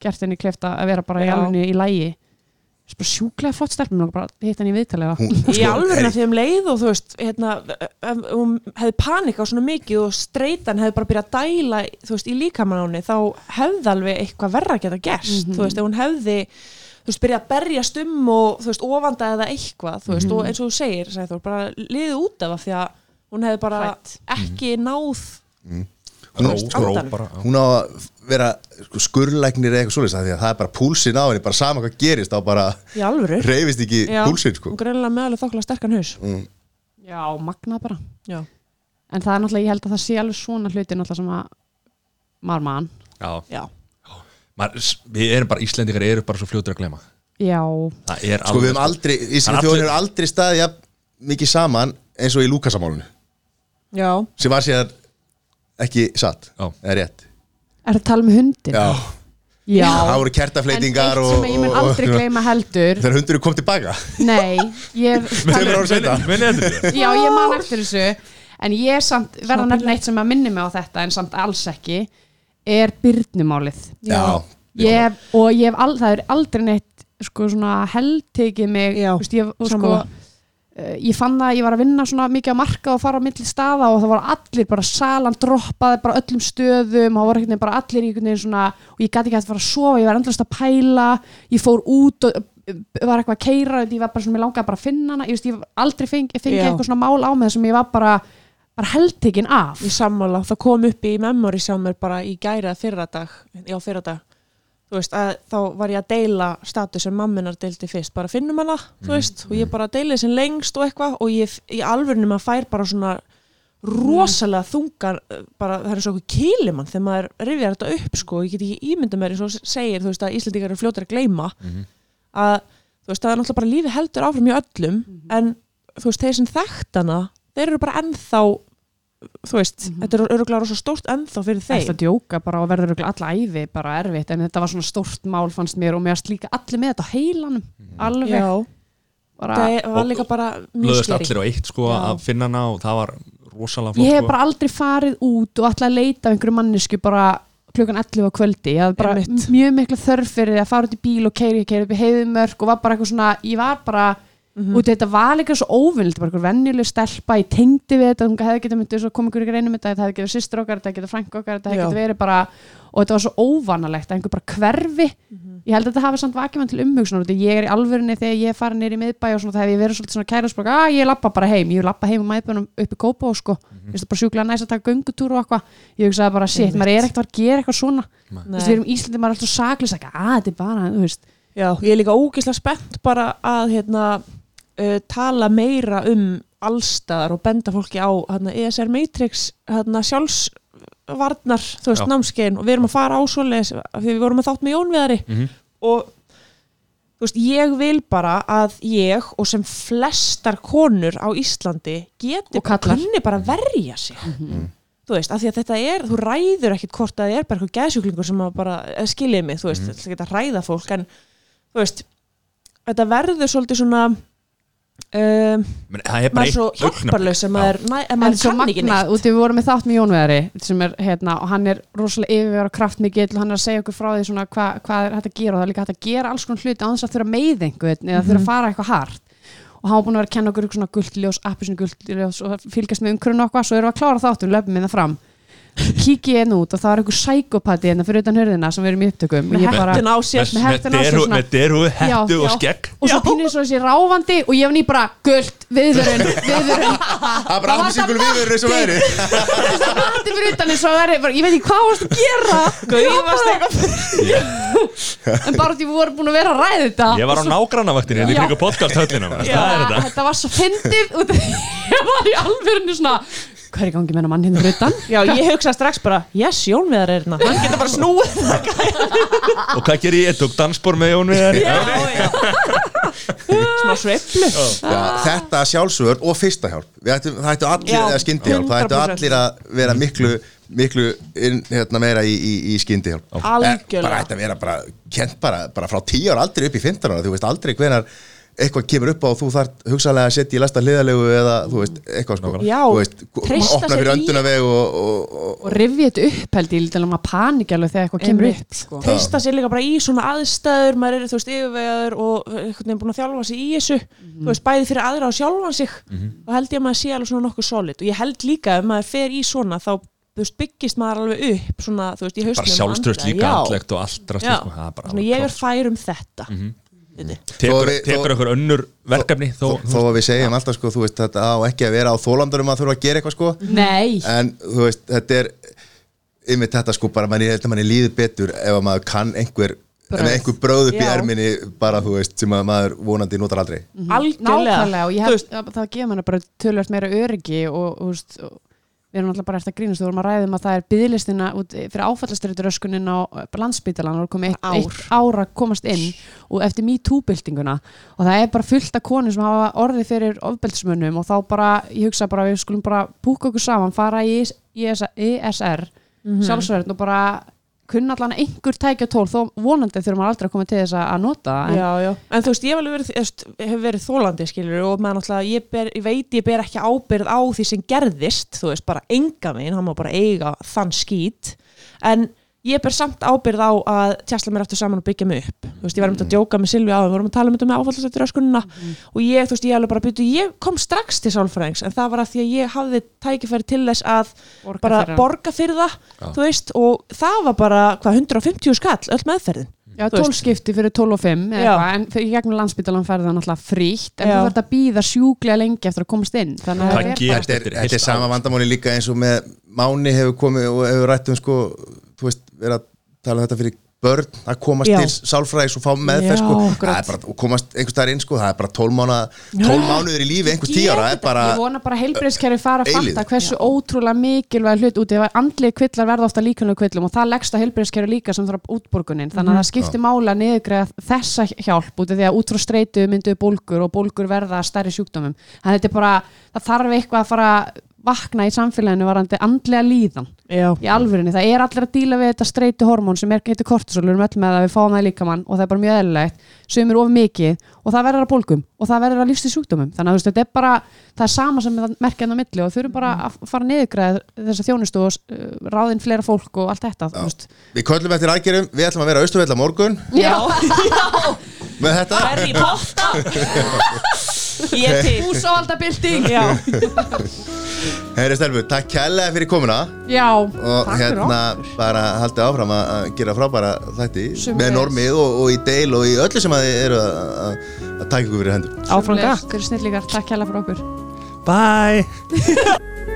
gert henni klefta að vera bara í Já. alvegni í lægi bara sjúklega flott stelpum og bara hitt henni í viðtalega Hún, í sko, alveg því um leið og þú veist hérna, hún hefði panika svona mikið og streitan hefði bara byrjað að dæla þú veist, í henni þá hefði alveg eitthvað verra geta gerst þú veist, ef hún hefði þú veist, byrjað að berjast um og þú veist, ofanda eða eitthvað, þú veist, og eins og þú segir Sæþór, bara liðið út af það því að hún hefði bara Hrædd. ekki náð ró, veist, hún á að vera sko, skurlæknir eða eitthvað af því að það er bara púlsin á henni, bara sama hvað gerist þá bara reyfist ekki Já, púlsin sko. hún greinlega með alveg þokkala sterkan haus. Já, magna bara. Já, en það er náttúrulega, ég held að það sé alveg svona hluti náttúrulega sem að maður mann Já. já, Maður, við erum bara, Íslendingar eru bara svo fljótur að glema já, sko við hefum aldrei, Það er Ísland allir- þjóðin er aldrei staðið jafn mikið saman eins og í Lúkasamálunu já, sem var sér ekki satt, Já. eða rétt. Er það að tala með hundin? Já, já. það voru en eitt kertafleitingar og, sem ég mun aldrei gleyma heldur þegar hundur kom tilbaka nei, ég því? já, ég man eftir þessu. En ég samt, verða nefnilega eitt sem að minni mig á þetta en samt alls ekki er byrnumálið Já, ég, hef- og ég hef al, það er aldrei neitt sko svona heldtekið mig Já, veist, ég, og sko, ég fann það að ég var að vinna svona mikið á marka og fara á milli staða og það var allir bara salan droppaði bara öllum stöðum og það var einhvern veginn bara allir í einhvern veginn svona og ég gæti ekki að fara að sofa, ég var endast að pæla ég fór út og uh, var eitthvað að keira ég var bara svona, mér langaði bara að finna hana ég, veist, ég aldrei fengi, fengi eitthvað svona mál á mig sem ég var bara, bara heldtekin af. Í sammála, það kom upp í memory sjá mér bara í gæra fyrradag já fyrradag þú veist, að þá var ég að deila status sem mamminar deildi fyrst, bara finnum hana þú veist, og ég bara deilið sem lengst og eitthvað og ég, í alvörinu maður fær bara svona rosalega þungar bara, það er svo okkur kýlimann þegar maður rifjar þetta upp sko, ég get ekki ímynda mér eins og segir, þú veist, að Íslandingar eru fljótir að gleyma að, þú veist, það er náttúrulega bara lífi heldur áfram í öllum en, þú veist, þeir sem þekkt hana þeir eru bara ennþá þú veist, þetta er öruglega rosa stórt ennþá fyrir Það þeim. að djóka bara og verður örugglega alla æfi bara erfitt? En þetta var svona stórt mál fannst mér og mér varst líka allir með þetta á heilanum alveg. Já, bara, það var líka bara mjög skeri. allir á eitt sko Já. að finna hana og það var rosalega flott ég hef sko. bara aldrei farið út og ætla að leita af einhverju mannesku bara klukkan 11 á kvöldi. Ég hafði bara mjög mikla þörf fyrir að fara út í bíl og keiri, keiri upp í heiðumörk og var bara eitthvað svona, ég var bara Mhm. og þetta var líka svo óvinnilegt bara einhver venjuleg stelpa, ég tengdi við þetta hún hefði getið myndið svo kom ykkur ykkur einum þetta þetta hefði getið sýstur okkar, þetta hefði getið frænk okkar þetta hefði getið verið bara, og þetta var svo óvanalegt að einhver bara hverfi. Mhm. ég held að þetta hafi samt vakið mann til umhugsunar ég er í alvörinni þegar ég er farin nýr í miðbæ og svona, það hef ég verið svolítið svona kærasbrok að ég lappa bara heim, ég lappa heim og mæðbænum upp í Kópá og sko, mm -hmm. bara sjúklega næst að taka göngutúr og eitthvað, ég hugsaði bara shit, maður er ekkert að fara gera eitthvað svona. Þú veist, við erum Íslandi, maður er alltaf saklis að þetta er bara, þú veist. Já, ég er líka ógislega spennt bara að hérna, uh, tala meira um allstaðar og benda fólki á hérna, ESR Matrix hérna, sjálfsvarnar þú veist, námskein og við erum að fara á svoleiðis af því við vorum að þátt með Jónviðari Mhm. og þú veist, ég vil bara að ég og sem flestar konur á Íslandi geti Og kunni bara verja sig. Þú veist, af því að þetta er, þú ræður ekkit hvort að það er bara eitthvað geðsjúklingur sem að bara eh, skiljið mig, þú veist, þetta geta að ræða fólk en þú veist þetta verður svolítið svona um, Men það er bara maður er svo eitt augnablik. hjálparlaus sem maður, næ, en maður svo kann ekki magnað, neitt. út í við vorum með þátt með Jónveðari sem er hérna, og hann er rosalega yfirvegar og kraftmikill og hann er að segja okkur frá því svona hvað hva er hægt að gera og það er líka hægt að gera alls konar hluti á þess að þurfa að meiða einhvern eða þurfa að fara eitthvað hart. Og hann var búin að vera að kenna okkur svona gultljós, appisinu gultljós og fylgjast með umkrun og eitthvað, svo erum við að klára þáttum, löpum við það fram kíki ég út og það var einhver sækopati hérna fyrir utan hörðina sem við erum í upptökum. Og Með ég bara- hettuna á sér með hettuna á sér deru- Já, og skegg. Og svo pínir svo þessi ráfandi og ég var ný bara guld, viðvörun, viðvörun. Það er bara appelsíkul viður eins og veðri það mati fyrir utan eins og veri, bara, ég veit ekki hvað varst að gera? Gauðast eitthvað en bara því við vorum búin að vera að ræða þetta. Ég var á nágrannavaktinni hérna er þetta. var svo fyndið hvað er í gangi með hennar mann hérna fyrir utan? Já, ég hugsa strax bara, yes, Jónviðar er hérna. Hann getur bara snúið Og hvað gerir ég? Ég tók dansbor með Jón Viðar? Já, já. Smá sveiflu. Já, þetta sjálfsvörn og fyrsta hjálp. Við ættum, það ættu allir, Já, eða skyndihjálp. Það ættu 100%. allir að vera miklu miklu inn, hérna, meira í, í, í skyndihjálp. Algjörlega. bara ætti að vera bara, kent bara, bara frá 10 ára aldrei upp í 15 ára, þú veist aldrei hvenar eitthvað kemur upp á og þú þarf hugsaðlega að setja í læsta hliðalegu eða þú veist, eitthvað sko. Já, þú veist, opna fyrir öndunaveg og, og, og, og rifja þetta upp held ég til að maður panik alveg þegar eitthvað kemur upp sko. Treysta sér líka bara í svona aðstæður Maður er, þú veist, yfirvegaður og einhvern veginn búin að þjálfa sig í þessu. Þú veist, bæði fyrir aðra og sjálfan sig. Og held ég að maður sé alveg svona nokkuð solid. Og ég held líka ef maður fer í svona Þá veist, byggist maður alveg upp svona, veist, í hausnum Bara sjálfströst líka andlegt og allt rast Já, sko. Ég er fær um þetta. Mm Tekur, Þó þó- ykkur önnur verkefni þó, þó, þó að við segjum alltaf sko, þú veist, þetta á ekki að vera á þólandurum að þurfa að gera eitthvað sko. Nei, en þú veist, þetta er yfir þetta sko bara, manni, þetta manni líður betur ef að maður kann einhver með einhver bröð upp í erminni bara þú veist, sem að maður vonandi notar aldrei. Algjörlega. Nákvæmlega og ég Þú held veist, að það gefur manna bara tölvöld meira öryggi og, og, veist, og við erum alltaf bara eftir að grínast við vorum að ræða um að það er byðlistina út, fyrir áfallastrituröskunin á landsbytalan og komið eitt, eitt ár að komast inn og eftir MeToo-byltinguna. Og það er bara fullt af konur sem hafa orðið fyrir ofbeldismönnum og þá bara, ég hugsa bara við skulum bara búka okkur saman, fara í ESR, sjálfsverðin og bara kunna allan einhver tækja tól þó vonandi þurfum maður aldrei að koma til þess að- nota en Já, já, en þú veist, ég verið, hef verið þólandi, skilur, og maður náttúrulega, ég, ber, ég veit, ég ber ekki ábyrð á því sem gerðist, þú veist, bara enga minn, hann má bara eiga þann skít, en ég ber samt ábyrð á að tjásla mér eftir saman og byggja mig upp, þú veist, ég var um að djóka með Silvi á, við vorum að tala um þetta með áfallastættir öskunina og ég, þú veist, ég alveg bara byrju, ég kom strax til sálfræðings, en það var að því að ég hafði tækifæri til þess að Borga bara hann. borga fyrir það, þú veist, og það var bara, hvað, 150 skall, öll meðferðin. Já, Þú veist. 12 skipti fyrir 12 og 5 eða Já. eitthvað, en fyrir gegnum landsbytalan færði það náttúrulega frítt en þú verður að býða sjúklega lengi eftir að komast inn þannig að Það það er gerast þetta er, þetta heilt er sama vandamáli líka eins og með Máni hefur komið og hefur rætt um sko, verið að tala um þetta fyrir börn að komast Já. til sálfræðis og fá meðferð Já, sko, er bara, og komast einhvers staðar inn sko, það er bara 12 mánuða 12 mánuður í lífi einhvers 10 ára, það er bara Ég vona bara heilbreyðskerfi fara að fatta hversu ótrúlega mikilvæg hlut út ef andlið kvillar verða ofta líkanlega kvillum og það leggst að heilbreyðskerfi líka sem þarf útborgunin. Þannig að það skiptir máli að niðurgreða þessa hjálp út af því að út frá streitu mynduðu bólgur og bólgur verða stærri sjúkdómum. Þannig að þetta er bara, það þarf eitthvað að fara vakna í samfélaginu varandi andlega líðan Já. í alvörinni, það er allir að díla við þetta streitu hormón sem er heitir kortisol, við erum öll með það við fáum það í líkamann og það er bara mjög eðlilegt. Sem er of mikið og það verður að bólgum og það verður að lífstíð sjúkdómum þannig að veist, þetta er bara, það er sama sem það merkja enn á milli og þurfum bara að fara niðurgræð þessa þjónustu og uh, ráðinn fleira fólk og allt þetta, við köllum eftir aðgerðum, við ætlum að vera er Húsávaldabilding Já, Heyri Stelfu, takk kærlega fyrir komuna. Já, og Takk fyrir hérna bara haldið áfram að að gera frábæra þætti Sömuleiðis. með normið og, og í deil og í öllu sem að þið eru að, að, að taka ykkur fyrir hendur. Áfram gakk Þeir eru snillíkar, takk hella fyrir okkur. Bye